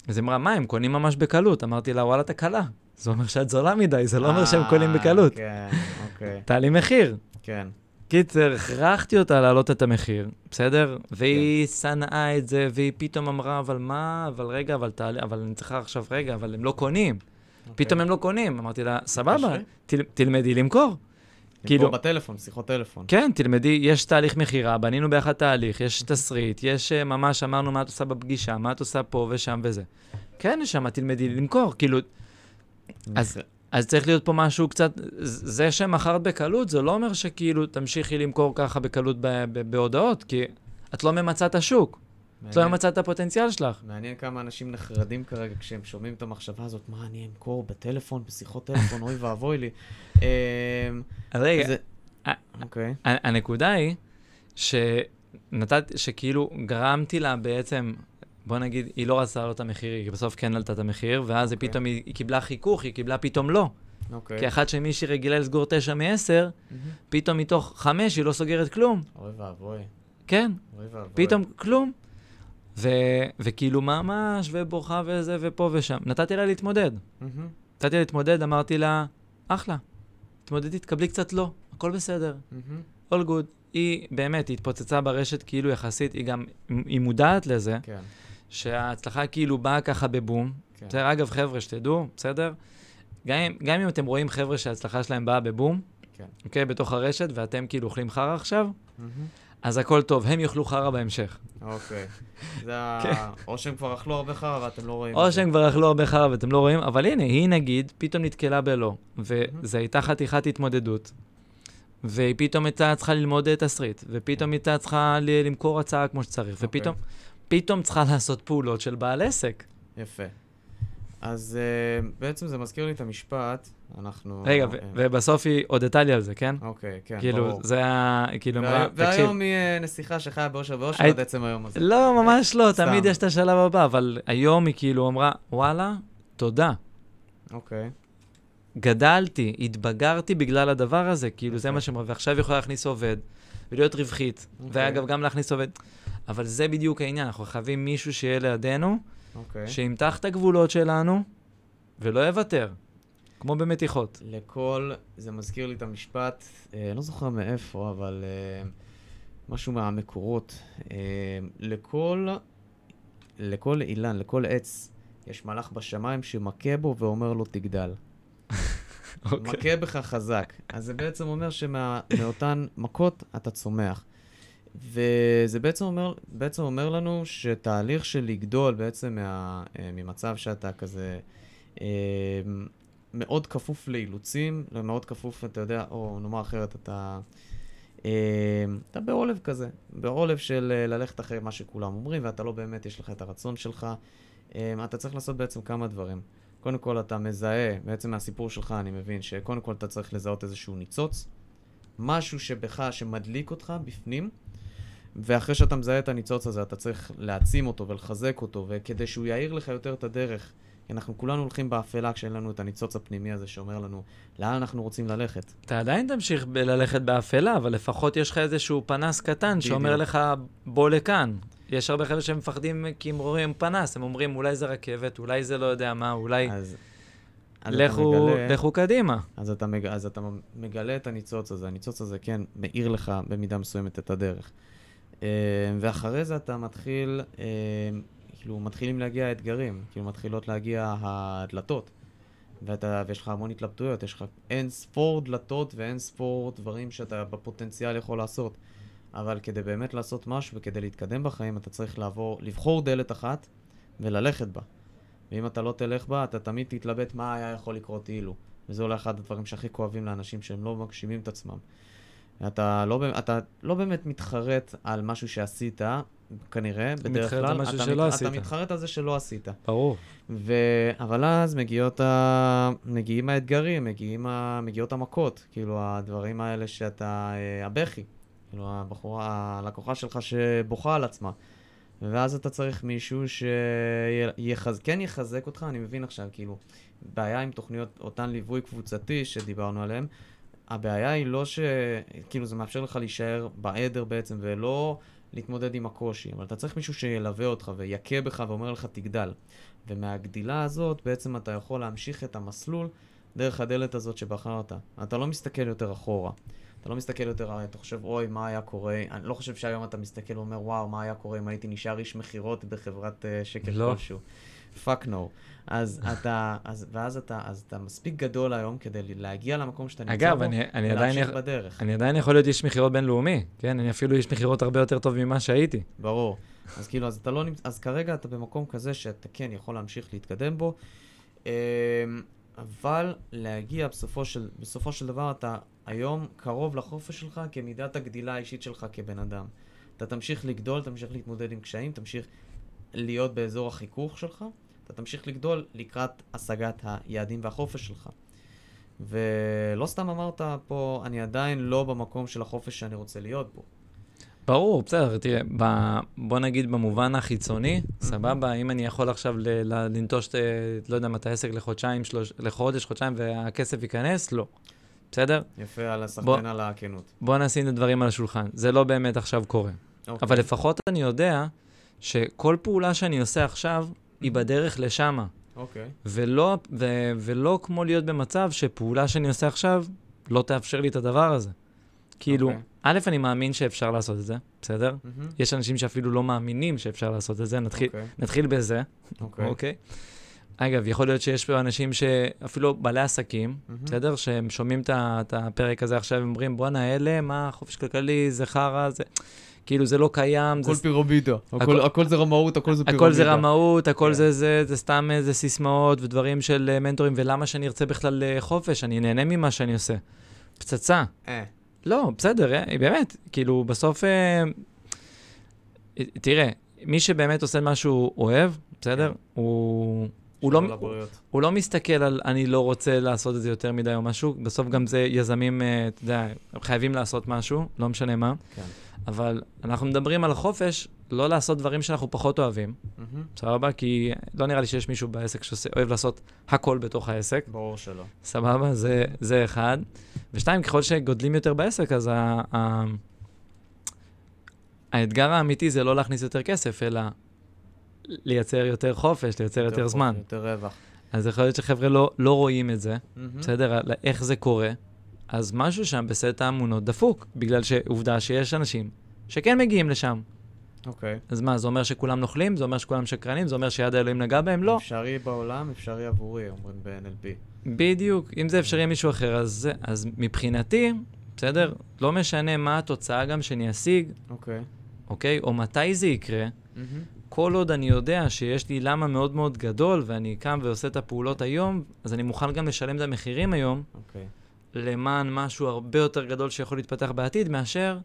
אז היא אמרה, מה, הם קונים ממש בקלות. אמרתי לה, וואלה, אתה קלה. זה אומר שאת זולה מדי, זה לא אומר אה, שהם קונים בקלות. כן, אוקיי. תעלי מחיר. כן. קיצר, הכרחתי אותה להעלות את המחיר, בסדר? והיא שנאה את זה, והיא פתאום אמרה, אבל מה, אבל רגע, אבל תעלה, אבל אני צריכה עכשיו, רגע, אבל הם לא קונים. פתאום הם לא קונים. אמרתי לה, סבבה, תלמדי למכור. כאילו... כאילו- בטלפון, שיחות טלפון. כן, תלמדי, יש תהליך מכירה, בנינו ביחד תהליך, יש תסריט, יש אה, ממש, אמרנו מה את עושה בפגישה, מה את עושה פה ושם וזה. כן, נשמה, תלמדי למכור, כאילו, אז- אז צריך להיות פה משהו קצת, זה שמכרת בקלות, זה לא אומר שכאילו תמשיכי למכור ככה בקלות בהודעות, כי את לא ממצה את השוק, את לא ממצה את הפוטנציאל שלך. מעניין כמה אנשים נחרדים כרגע כשהם שומעים את המחשבה הזאת, מה אני אמכור בטלפון, בשיחות טלפון, אוי ואבוי לי. אמ, רגע, אוקיי. הנקודה היא שנתת, שכאילו גרמתי לה בעצם, בוא נגיד, היא לא רצתה לעלות את המחיר, היא בסוף כן עלתה את המחיר, ואז אוקיי. פתאום היא, היא קיבלה חיכוך, היא קיבלה פתאום לא. אוקיי. כי אחת שמישהי רגילה לסגור תשע מ-10, מהמם. פתאום מתוך חמש היא לא סוגרת כלום. אוי ואבוי. כן, אוי ואבוי. פתאום כלום. ו- וכאילו ממש, ובוכה וזה, ופה ושם. נתתי לה להתמודד. מהמם, נתתי לה להתמודד, אמרתי לה, אחלה, תתמודדי, תקבלי קצת לא, הכל בסדר. מהמם. all good. היא באמת, היא התפוצצה ברשת כאילו יחסית, היא גם, היא מודעת לזה, כן, שההצלחה כאילו באה ככה בבום. כן. בסדר, אגב, חבר'ה, שתדעו, בסדר? גם, גם אם אתם רואים חבר'ה שההצלחה שלהם באה בבום, כן. אוקיי, בתוך הרשת, ואתם כאילו אוכלים חרא עכשיו, מהמם. אז הכל טוב, הם יאכלו חרא בהמשך. אוקיי. זה ה... כן. או שהם כבר אכלו הרבה חרא ואתם לא רואים. או. שהם כבר אכלו הרבה חרא ואתם לא רואים, אבל הנה, היא נגיד, פתאום נתקלה בלא, וזו הייתה חתיכת התמודדות, והיא פתאום הייתה צריכה ללמוד תסריט, ופתאום הייתה צריכה למכור הצעה כמו שצריך, אוקיי. ופתאום, פתאום צריכה לעשות פעולות של בעל עסק. יפה. אז uh, בעצם זה מזכיר לי את המשפט, אנחנו... רגע, ו- אה, ובסוף היא הודתה לי על זה, כן? אוקיי, כן, כאילו, ברור. זה היה, כאילו, וה- תקשיב, והיום היא אה, נסיכה שחיה באושר ואושר עד עצם היום הזה. לא, ממש לא, סתם. תמיד יש את השלב הבא, אבל היום היא כאילו אמרה, וואלה, תודה. אוקיי. גדלתי, התבגרתי בגלל הדבר הזה, כאילו זה יפה. מה שאומר, ועכשיו היא יכולה להכניס עובד, ולהיות רווחית, אוקיי. ואגב, גם להכניס עובד. אבל זה בדיוק העניין, אנחנו חייבים מישהו שיהיה לידינו, אוקיי. שימתח את הגבולות שלנו, ולא יוותר, כמו במתיחות. לכל, זה מזכיר לי את המשפט, אה, לא זוכר מאיפה, אבל אה, משהו מהמקורות. אה, לכל, לכל אילן, לכל עץ, יש מלאך בשמיים שמכה בו ואומר לו תגדל. אוקיי. מכה בך חזק. אז זה בעצם אומר שמאותן מכות אתה צומח. וזה בעצם אומר, בעצם אומר לנו שתהליך של לגדול בעצם מה, אה, ממצב שאתה כזה אה, מאוד כפוף לאילוצים, מאוד כפוף, אתה יודע, או נאמר אחרת, אתה, אה, אתה בעולב כזה, בעולב של אה, ללכת אחרי מה שכולם אומרים, ואתה לא באמת, יש לך את הרצון שלך. אה, אתה צריך לעשות בעצם כמה דברים. קודם כל אתה מזהה, בעצם מהסיפור שלך אני מבין שקודם כל אתה צריך לזהות איזשהו ניצוץ, משהו שבך, שמדליק אותך בפנים, ואחרי שאתה מזהה את הניצוץ הזה, אתה צריך להעצים אותו ולחזק אותו, וכדי שהוא יאיר לך יותר את הדרך. כי אנחנו כולנו הולכים באפלה כשאין לנו את הניצוץ הפנימי הזה שאומר לנו לאן אנחנו רוצים ללכת. אתה עדיין תמשיך ב- ללכת באפלה, אבל לפחות יש לך איזשהו פנס קטן שאומר בדיוק. לך, בוא לכאן. יש הרבה חבר'ה שמפחדים כי הם רואים פנס, הם אומרים, אולי זה רכבת, אולי זה לא יודע מה, אולי... אז, לכו, מגלה- לכו קדימה. אז אתה, מג... אז אתה מגלה את הניצוץ הזה. הניצוץ הזה, כן, מאיר לך במידה מסוימת את הדרך. אה, ואחרי זה אתה מתחיל, אה, כאילו, מתחילים להגיע האתגרים, כאילו, מתחילות להגיע הדלתות. ואתה, ויש לך המון התלבטויות, יש לך אין ספור דלתות ואין ספור דברים שאתה בפוטנציאל יכול לעשות. אבל כדי באמת לעשות משהו וכדי להתקדם בחיים, אתה צריך לעבור, לבחור דלת אחת וללכת בה. ואם אתה לא תלך בה, אתה תמיד תתלבט מה היה יכול לקרות אילו. וזה אולי אחד הדברים שהכי כואבים לאנשים שהם לא מגשימים את עצמם. אתה לא, אתה לא באמת מתחרט על משהו שעשית, כנראה, בדרך כלל. אתה מת-. אתה מתחרט על זה שלא עשית. ברור. ו... אבל אז מגיעות ה... מגיעים האתגרים, מגיעים ה... מגיעות המכות, כאילו הדברים האלה שאתה... אה, הבכי, כאילו הבחורה, הלקוחה שלך שבוכה על עצמה. ואז אתה צריך מישהו שכן יחזק אותך, אני מבין עכשיו, כאילו, בעיה עם תוכניות, אותן ליווי קבוצתי שדיברנו עליהן, הבעיה היא לא ש... כאילו, זה מאפשר לך להישאר בעדר בעצם, ולא להתמודד עם הקושי, אבל אתה צריך מישהו שילווה אותך ויכה בך ואומר לך תגדל. ומהגדילה הזאת בעצם אתה יכול להמשיך את המסלול דרך הדלת הזאת שבחרת. אתה לא מסתכל יותר אחורה. אתה לא מסתכל יותר, אתה חושב, אוי, מה היה קורה? אני לא חושב שהיום אתה מסתכל ואומר, וואו, מה היה קורה אם הייתי נשאר איש מכירות בחברת uh, שקל לא. כלשהו. Fuck no. אז אתה, אז, ואז אתה, אז אתה מספיק גדול היום כדי להגיע למקום שאתה נמצא אגב, בו, אני, אני, עדיין, ולהמשיך יכ- בדרך. אני עדיין יכול להיות איש מכירות בינלאומי, כן? אני אפילו איש מכירות הרבה יותר טוב ממה שהייתי. ברור. אז כאילו, אז אתה לא נמצא, אז כרגע אתה במקום כזה שאתה כן יכול להמשיך להתקדם בו, אמ, אבל להגיע בסופו של, בסופו של דבר אתה היום קרוב לחופש שלך כמידת הגדילה האישית שלך כבן אדם. אתה תמשיך לגדול, תמשיך להתמודד עם קשיים, תמשיך להיות באזור החיכוך שלך, אתה תמשיך לגדול לקראת השגת היעדים והחופש שלך. ולא סתם אמרת פה, אני עדיין לא במקום של החופש שאני רוצה להיות בו. ברור, בסדר, תראה, ב, בוא נגיד במובן החיצוני, סבבה, אם אני יכול עכשיו ל, ל, לנטוש, את, לא יודע, מה, את העסק לחודשיים, שלוש, לחודש, חודשיים, והכסף ייכנס? לא. בסדר? יפה על הסחטיין על הכנות. בוא נשים את הדברים על השולחן. זה לא באמת עכשיו קורה. אוקיי. אבל לפחות אני יודע שכל פעולה שאני עושה עכשיו, היא בדרך לשמה. אוקיי. ולא, ו, ולא כמו להיות במצב שפעולה שאני עושה עכשיו לא תאפשר לי את הדבר הזה. כאילו, אוקיי. א', אני מאמין שאפשר לעשות את זה, בסדר? מהמם. יש אנשים שאפילו לא מאמינים שאפשר לעשות את זה, נתחיל, אוקיי. נתחיל בזה, אוקיי. אוקיי? אגב, יכול להיות שיש פה אנשים שאפילו בעלי עסקים, מהמם. בסדר? שהם שומעים את הפרק הזה עכשיו, הם אומרים, בואנה, אלה, מה, חופש כלכלי, זה חרא, זה... כאילו, זה לא קיים, זה הכל פירמידה. הכל- הכל- הכל זה רמאות, הכל זה פירמידה. הכל זה רמאות, הכל כן. זה זה, זה סתם איזה סיסמאות ודברים של אה, מנטורים, ולמה שאני ארצה בכלל אה, חופש? אני נהנה ממה שאני עושה. פצצה. אה, לא, בסדר, אה, באמת, כאילו, בסוף, אה, אה, תראה, מי שבאמת עושה מה שהוא אוהב, בסדר? כן. הוא... הוא לא, הוא. הוא לא מסתכל על אני לא רוצה לעשות את זה יותר מדי או משהו, בסוף גם זה יזמים, אה, אתה יודע, הם חייבים לעשות משהו, לא משנה מה, כן. אבל אנחנו מדברים על החופש, לא לעשות דברים שאנחנו פחות אוהבים. סבבה? כי לא נראה לי שיש מישהו בעסק שאוהב לעשות הכל בתוך העסק, ברור שלא. סבבה? זה, זה אחד. ושתיים, ככל שגודלים יותר בעסק, אז ה, ה, האתגר האמיתי זה לא להכניס יותר כסף, אלא לייצר יותר חופש, לייצר יותר, חופש, זמן. יותר רווח. אז יכול להיות שחבר'ה לא, לא רואים את זה, מהמם. בסדר? איך זה קורה, אז משהו שם בסט האמונות דפוק, בגלל שעובדה שיש אנשים שכן מגיעים לשם. אוקיי. אז מה, זה אומר שכולם נוכלים? זה אומר שכולם שקרנים? זה אומר שיד האלוהים נגע בהם? לא. אפשרי בעולם, אפשרי עבורי, אומרים ב-NLP. בדיוק. אם זה אפשרי מישהו אחר, אז, אז מבחינתי, בסדר? לא משנה מה התוצאה גם שאני אשיג, אוקיי. אוקיי? או מתי זה יקרה, מהמם. כל עוד אני יודע שיש לי למה מאוד מאוד גדול, ואני קם ועושה את הפעולות היום, אז אני מוכן גם לשלם את המחירים היום, אוקיי. למען משהו הרבה יותר גדול שיכול להתפתח בעתיד, מאשר,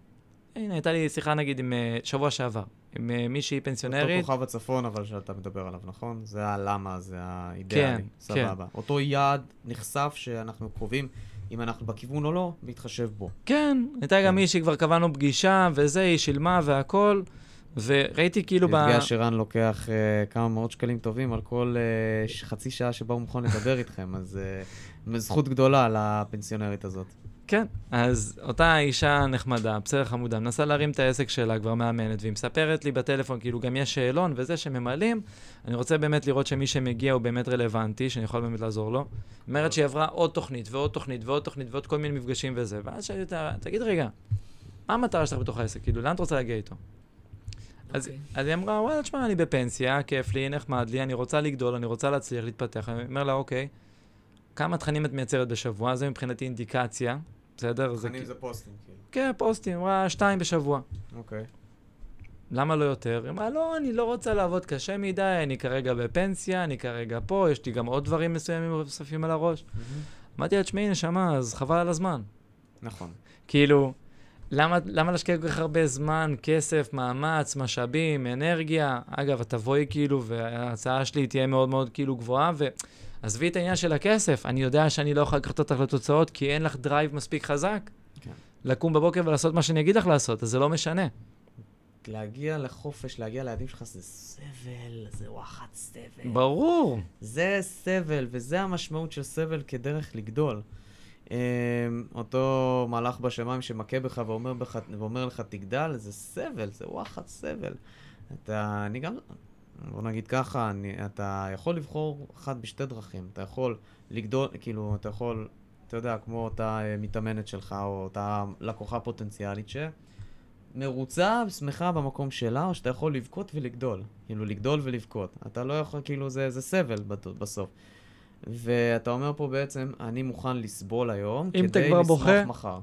הנה, הייתה לי שיחה נגיד עם אה, שבוע שעבר, עם אה, מישהי אותו פנסיונרית, כוכב הצפון, אבל שאתה מדבר עליו, נכון? זה הלמה, זה האידאלי. כן, סבבה. אותו יעד נחשף שאנחנו קרובים, אם אנחנו בכיוון או לא, להתחשב בו. כן, הייתה גם כן. מישהי, כבר קבענו פגישה וזה, היא שילמה והכל, וראיתי כאילו ב... יודגש שרן לוקח אה, כמה מאות שקלים טובים על כל ש- חצי שעה שבה הוא מוכן לדבר איתכם, אז אה, זכות גדולה לפנסיונרית הזאת. כן, אז אותה אישה נחמדה, בסדר חמודה, מנסה להרים את העסק שלה, כבר מאמנת, והיא מספרת לי בטלפון, כאילו גם יש שאלון וזה שממלאים, אני רוצה באמת לראות שמי שמגיע הוא באמת רלוונטי, שאני יכול באמת לעזור לו. אומרת שהיא עברה עוד תוכנית ועוד תוכנית ועוד תוכנית ועוד כל מיני מפגשים וזה, ואז שאלתי אותה, תגיד רגע, מה המטרה שלך בתוך העסק? כאילו, לאן את רוצה להגיע איתו? אז, אוקיי. אז היא אמרה, וואלה, תשמע, אני בפנסיה, כיף לי, נחמד לי, אני רוצה לגדול, אני רוצה להצליח, להתפתח. אני אומר לה, אוקיי, כמה תכנים את מייצרת בשבוע? זה מבחינתי אינדיקציה, בסדר? זה תכנים כ- זה פוסטים, כאילו. כן, פוסטים, אמרה, שתיים בשבוע. אוקיי. למה לא יותר? היא אמרה, לא, אני לא רוצה לעבוד קשה מדי, אני כרגע בפנסיה, אני כרגע פה, יש לי גם עוד דברים מסוימים נוספים על הראש. אמרתי לה, תשמעי, נשמה, אז חבל על הזמן. נכון. כאילו, למה, למה להשקיע כל כך הרבה זמן, כסף, מאמץ, משאבים, אנרגיה? אגב, את תבואי כאילו, וההצעה שלי תהיה מאוד מאוד כאילו גבוהה, ועזבי את העניין של הכסף. אני יודע שאני לא יכול לקחת אותך לתוצאות, כי אין לך דרייב מספיק חזק. כן. לקום בבוקר ולעשות מה שאני אגיד לך לעשות, אז זה לא משנה. להגיע לחופש, להגיע ליעדים שלך זה סבל, זה וואחד סבל. ברור. זה סבל, וזה המשמעות של סבל כדרך לגדול. Um, אותו מלאך בשמיים שמכה בך ואומר, בך, ואומר לך תגדל, זה סבל, זה וואחד סבל. אתה, אני גם, בוא נגיד ככה, אני, אתה יכול לבחור אחת בשתי דרכים. אתה יכול לגדול, כאילו, אתה יכול, אתה יודע, כמו אותה אה, מתאמנת שלך, או אותה לקוחה פוטנציאלית, מרוצה, שמחה במקום שלה, או שאתה יכול לבכות ולגדול. כאילו, לגדול ולבכות. אתה לא יכול, כאילו, זה, זה סבל בסוף. ואתה אומר פה בעצם, אני מוכן לסבול היום, כדי לשמוח בוכה- מחר.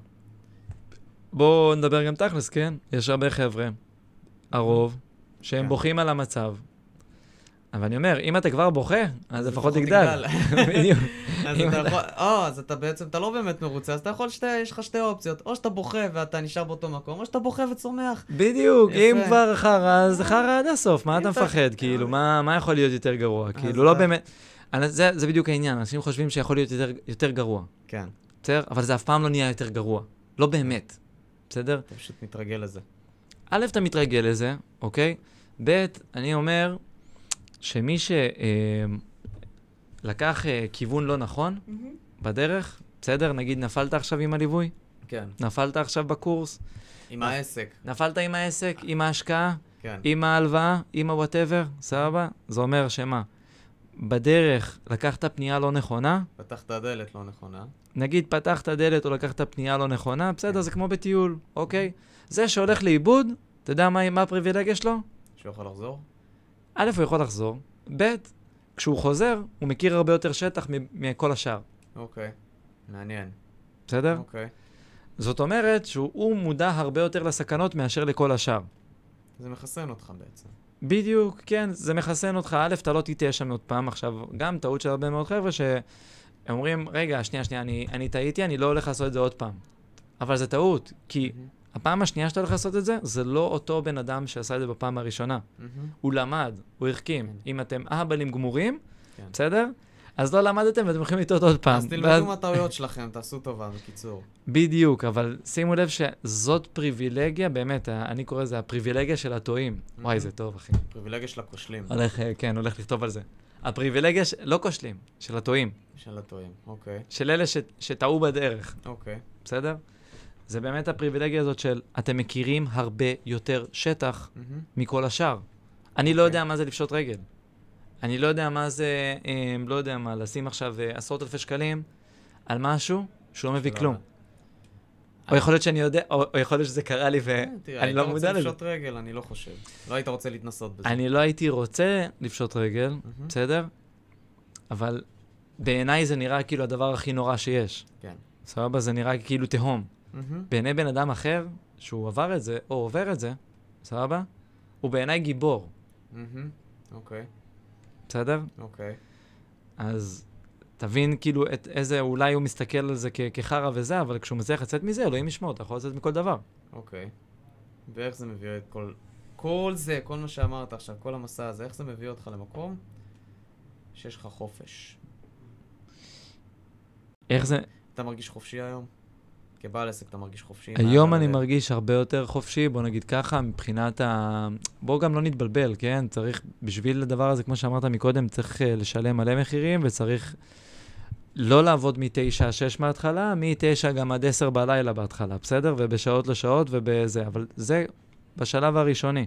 בואו נדבר גם תכלס, כן? יש הרבה חבר'ה, הרוב, שהם כן. בוכים על המצב. אבל אני אומר, אם אתה כבר בוכה, אז לפחות תגדל. בדיוק. אז אם אתה אתה- יכול, או, אז אתה בעצם, אתה לא באמת מרוצה, אז אתה יכול, יש לך שתי אופציות, או שאתה בוכה ואתה נשאר באותו מקום, או שאתה בוכה וצומח. בדיוק, אם. כבר חרא, אז חרא עד הסוף, מה אתה מפחד? כאילו, מה מה יכול להיות יותר גרוע? כאילו, לא באמת... זה זה בדיוק העניין, אנשים חושבים שיכול להיות יותר- יותר גרוע, כן, בסדר? אבל זה אף פעם לא נהיה יותר גרוע. לא באמת, בסדר? אתה פשוט מתרגל לזה. א', אתה מתרגל לזה, אוקיי? ב', אני אומר שמי שלקח כיוון לא נכון בדרך, בסדר? נגיד נפלת עכשיו עם הליווי, כן. נפלת עכשיו בקורס, עם העסק, נפלת עם העסק, עם ההשקעה, כן. עם ההלוואה, עם ה-whatever, סבבה? זה אומר שמה? בדרך לקחת פנייה לא נכונה, פתחת דלת לא נכונה. נגיד פתחת דלת או לקחת פנייה לא נכונה, בסדר, זה כמו בטיול, אוקיי? זה שהולך לאיבוד, אתה יודע מה, מה הפריבילגיה שלו? שהוא יכול לחזור? א', הוא יכול לחזור, ב', כשהוא חוזר, הוא מכיר הרבה יותר שטח מכל השאר, אוקיי. מעניין. בסדר? אוקיי. זאת אומרת שהוא הוא מודע הרבה יותר לסכנות מאשר לכל השאר. זה מחסן אותך בעצם. בדיוק, כן, זה מחסן אותך. א', אתה לא תטעה שם עוד פעם. עכשיו, גם טעות של הרבה מאוד חבר'ה שאומרים, רגע, שנייה, שנייה, אני, אני טעיתי, אני לא הולך לעשות את זה עוד פעם. אבל זה טעות, כי מהמם. הפעם השנייה שאתה הולך לעשות את זה, זה לא אותו בן אדם שעשה את זה בפעם הראשונה. מהמם. הוא למד, הוא החכים. כן. אם אתם אהבלים גמורים, כן. בסדר? אז לא למדתם ואתם הולכים לטעות עוד פעם. אז תלמדו מהטעויות שלכם, תעשו טובה, בקיצור. בדיוק, אבל שימו לב שזאת פריבילגיה, באמת, ה- אני קורא לזה הפריבילגיה של הטועים. וואי, זה טוב, אחי. פריבילגיה של הכושלים. הולך, אה, כן, הולך לכתוב על זה. הפריבילגיה, ש... לא כושלים, של הטועים, של הטועים. אוקיי. של אלה ש... שטעו בדרך, אוקיי. בסדר? זה באמת הפריבילגיה הזאת של אתם מכירים הרבה יותר שטח מהמם. מכל השאר. אני לא אוקיי. יודע מה זה לפשוט רגל. אני לא יודע מה זה, אה, לא יודע מה, לשים עכשיו אה, עשרות אלפי שקלים על משהו שהוא לא מביא כלום. או יכול להיות שאני יודע, או, או יכול להיות שזה קרה לי תראה, ואני לא היית מודע רוצה לזה. לפשוט רגל, אני לא חושב. לא היית רוצה להתנסות בזה. אני לא הייתי רוצה לפשוט רגל, מהמם. בסדר? אבל בעיניי זה נראה כאילו הדבר הכי נורא שיש. כן. סבבה? זה נראה כאילו תהום. מהמם. בעיני בן אדם אחר, שהוא עבר את זה, או עובר את זה, סבבה? הוא בעיניי גיבור. אוקיי. בסדר? אוקיי. אז תבין כאילו את איזה, אולי הוא מסתכל על זה כ- כחרא וזה, אבל כשהוא מצליח לצאת מזה, אלוהים ישמור, אתה יכול לצאת מכל דבר. אוקיי. ואיך זה מביא את כל... כל זה, כל מה שאמרת עכשיו, כל המסע הזה, איך זה מביא אותך למקום שיש לך חופש? איך זה... אתה מרגיש חופשי היום? כבעל עסק אתה מרגיש חופשי? היום אני מרגיש הרבה יותר חופשי, בוא נגיד ככה, מבחינת ה... בוא גם לא נתבלבל, כן? צריך, בשביל הדבר הזה, כמו שאמרת מקודם, צריך אה, לשלם מלא מחירים, וצריך לא לעבוד מ-9 עד 6 מההתחלה, מ-9 גם עד 10 בלילה בהתחלה, בסדר? ובשעות לא שעות ובזה, אבל זה בשלב הראשוני.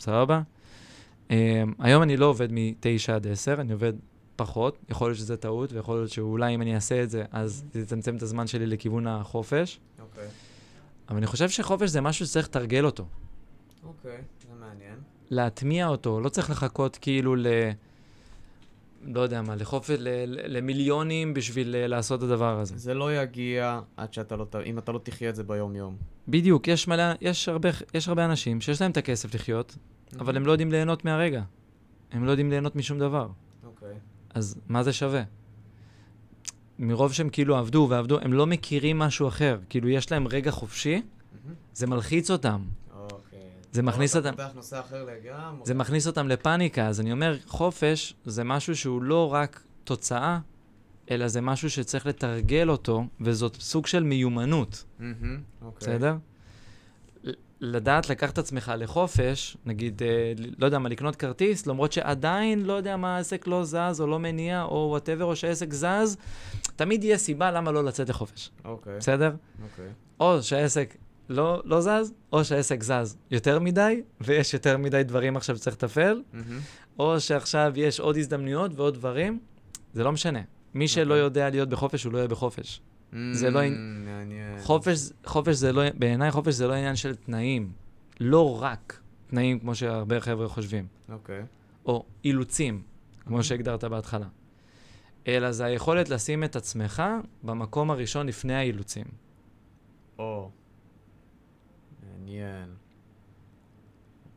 סבבה? Um, היום אני לא עובד מ-9 עד 10, אני עובד פחות, יכול להיות שזה טעות, ויכול להיות שאולי אם אני אעשה את זה, אז זה יצמצם את הזמן שלי לכיוון החופש. אוקיי. אבל אני חושב שחופש זה משהו שצריך לתרגל אותו. אוקיי, זה מעניין. להטמיע אותו, לא צריך לחכות כאילו ל... לא יודע מה, לחופש, ל... למיליונים בשביל אה, לעשות את הדבר הזה. זה לא יגיע עד שאתה לא... אם אתה לא תחיה את זה ביום-יום. בדיוק, יש מלא, יש הרבה, יש הרבה אנשים שיש להם את הכסף לחיות, אבל הם לא יודעים ליהנות מהרגע. הם לא יודעים ליהנות משום דבר. אוקיי. אז מה זה שווה? מרוב שהם כאילו עבדו ועבדו, הם לא מכירים משהו אחר. כאילו, יש להם רגע חופשי. זה מלחיץ אותם. אוקיי. זה מכניס אותם-. זה מכניס אותם לפאניקה. אז אני אומר, חופש זה משהו שהוא לא רק תוצאה, אלא זה משהו שצריך לתרגל אותו, וזאת סוג של מיומנות. אוקיי. בסדר? לדעת לקחת את עצמך לחופש, נגיד, אה, לא יודע מה, לקנות כרטיס, למרות שעדיין לא יודע מה העסק לא זז, או לא מניע, או whatever, או שהעסק זז, תמיד יהיה סיבה למה לא לצאת לחופש, אוקיי. בסדר? אוקיי. או שהעסק לא, לא זז, או שהעסק זז יותר מדי, ויש יותר מדי דברים עכשיו שצריך לטפל, מהמם. או שעכשיו יש עוד הזדמנויות ועוד דברים, זה לא משנה. מי שלא אוקיי. יודע להיות בחופש, הוא לא יהיה בחופש. זה לא... מעניין. חופש, חופש זה לא, בעיניי חופש זה לא עניין של תנאים. לא רק תנאים כמו שהרבה חבר'ה חושבים, אוקיי. או אילוצים, כמו אוקיי. שהגדרת בהתחלה. אלא זה היכולת לשים את עצמך במקום הראשון לפני האילוצים. או. מעניין.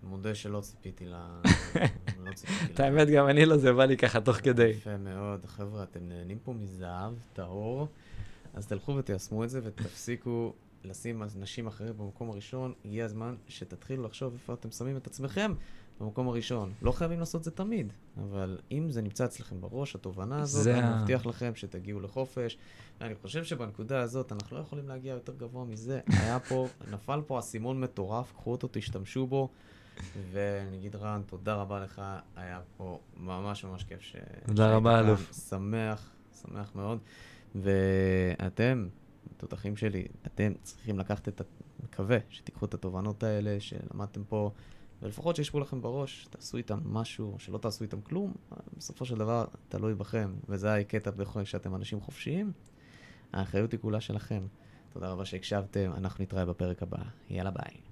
מודה שלא ציפיתי ל... לא ציפיתי את האמת, גם אני לא, זה בא לי ככה תוך כדי. יפה מאוד. חבר'ה, אתם נהנים פה מזהב טהור, אז תלכו ותיישמו את זה ותפסיקו לשים אנשים אחרים במקום הראשון. הגיע הזמן שתתחילו לחשוב איפה אתם שמים את עצמכם במקום הראשון. לא חייבים לעשות זה תמיד, אבל אם זה נמצא אצלכם בראש, התובנה הזאת, זה אני מבטיח לכם שתגיעו לחופש. אני חושב שבנקודה הזאת אנחנו לא יכולים להגיע יותר גבוה מזה. היה פה, נפל פה אסימון מטורף, קחו אותו, תשתמשו בו. ואני אגיד רן, תודה רבה לך, היה פה ממש ממש כיף ש... תודה רבה. אלוף. שמח, שמח מאוד. ואתם, תותחים שלי, אתם צריכים לקחת את ה... מקווה שתיקחו את התובנות האלה שלמדתם פה, ולפחות שישבו לכם בראש, תעשו איתם משהו, שלא תעשו איתם כלום, בסופו של דבר תלוי בכם, וזה הקטע בכל שאתם אנשים חופשיים, האחריות היא כולה שלכם. תודה רבה שהקשבתם, אנחנו נתראה בפרק הבא. יאללה ביי.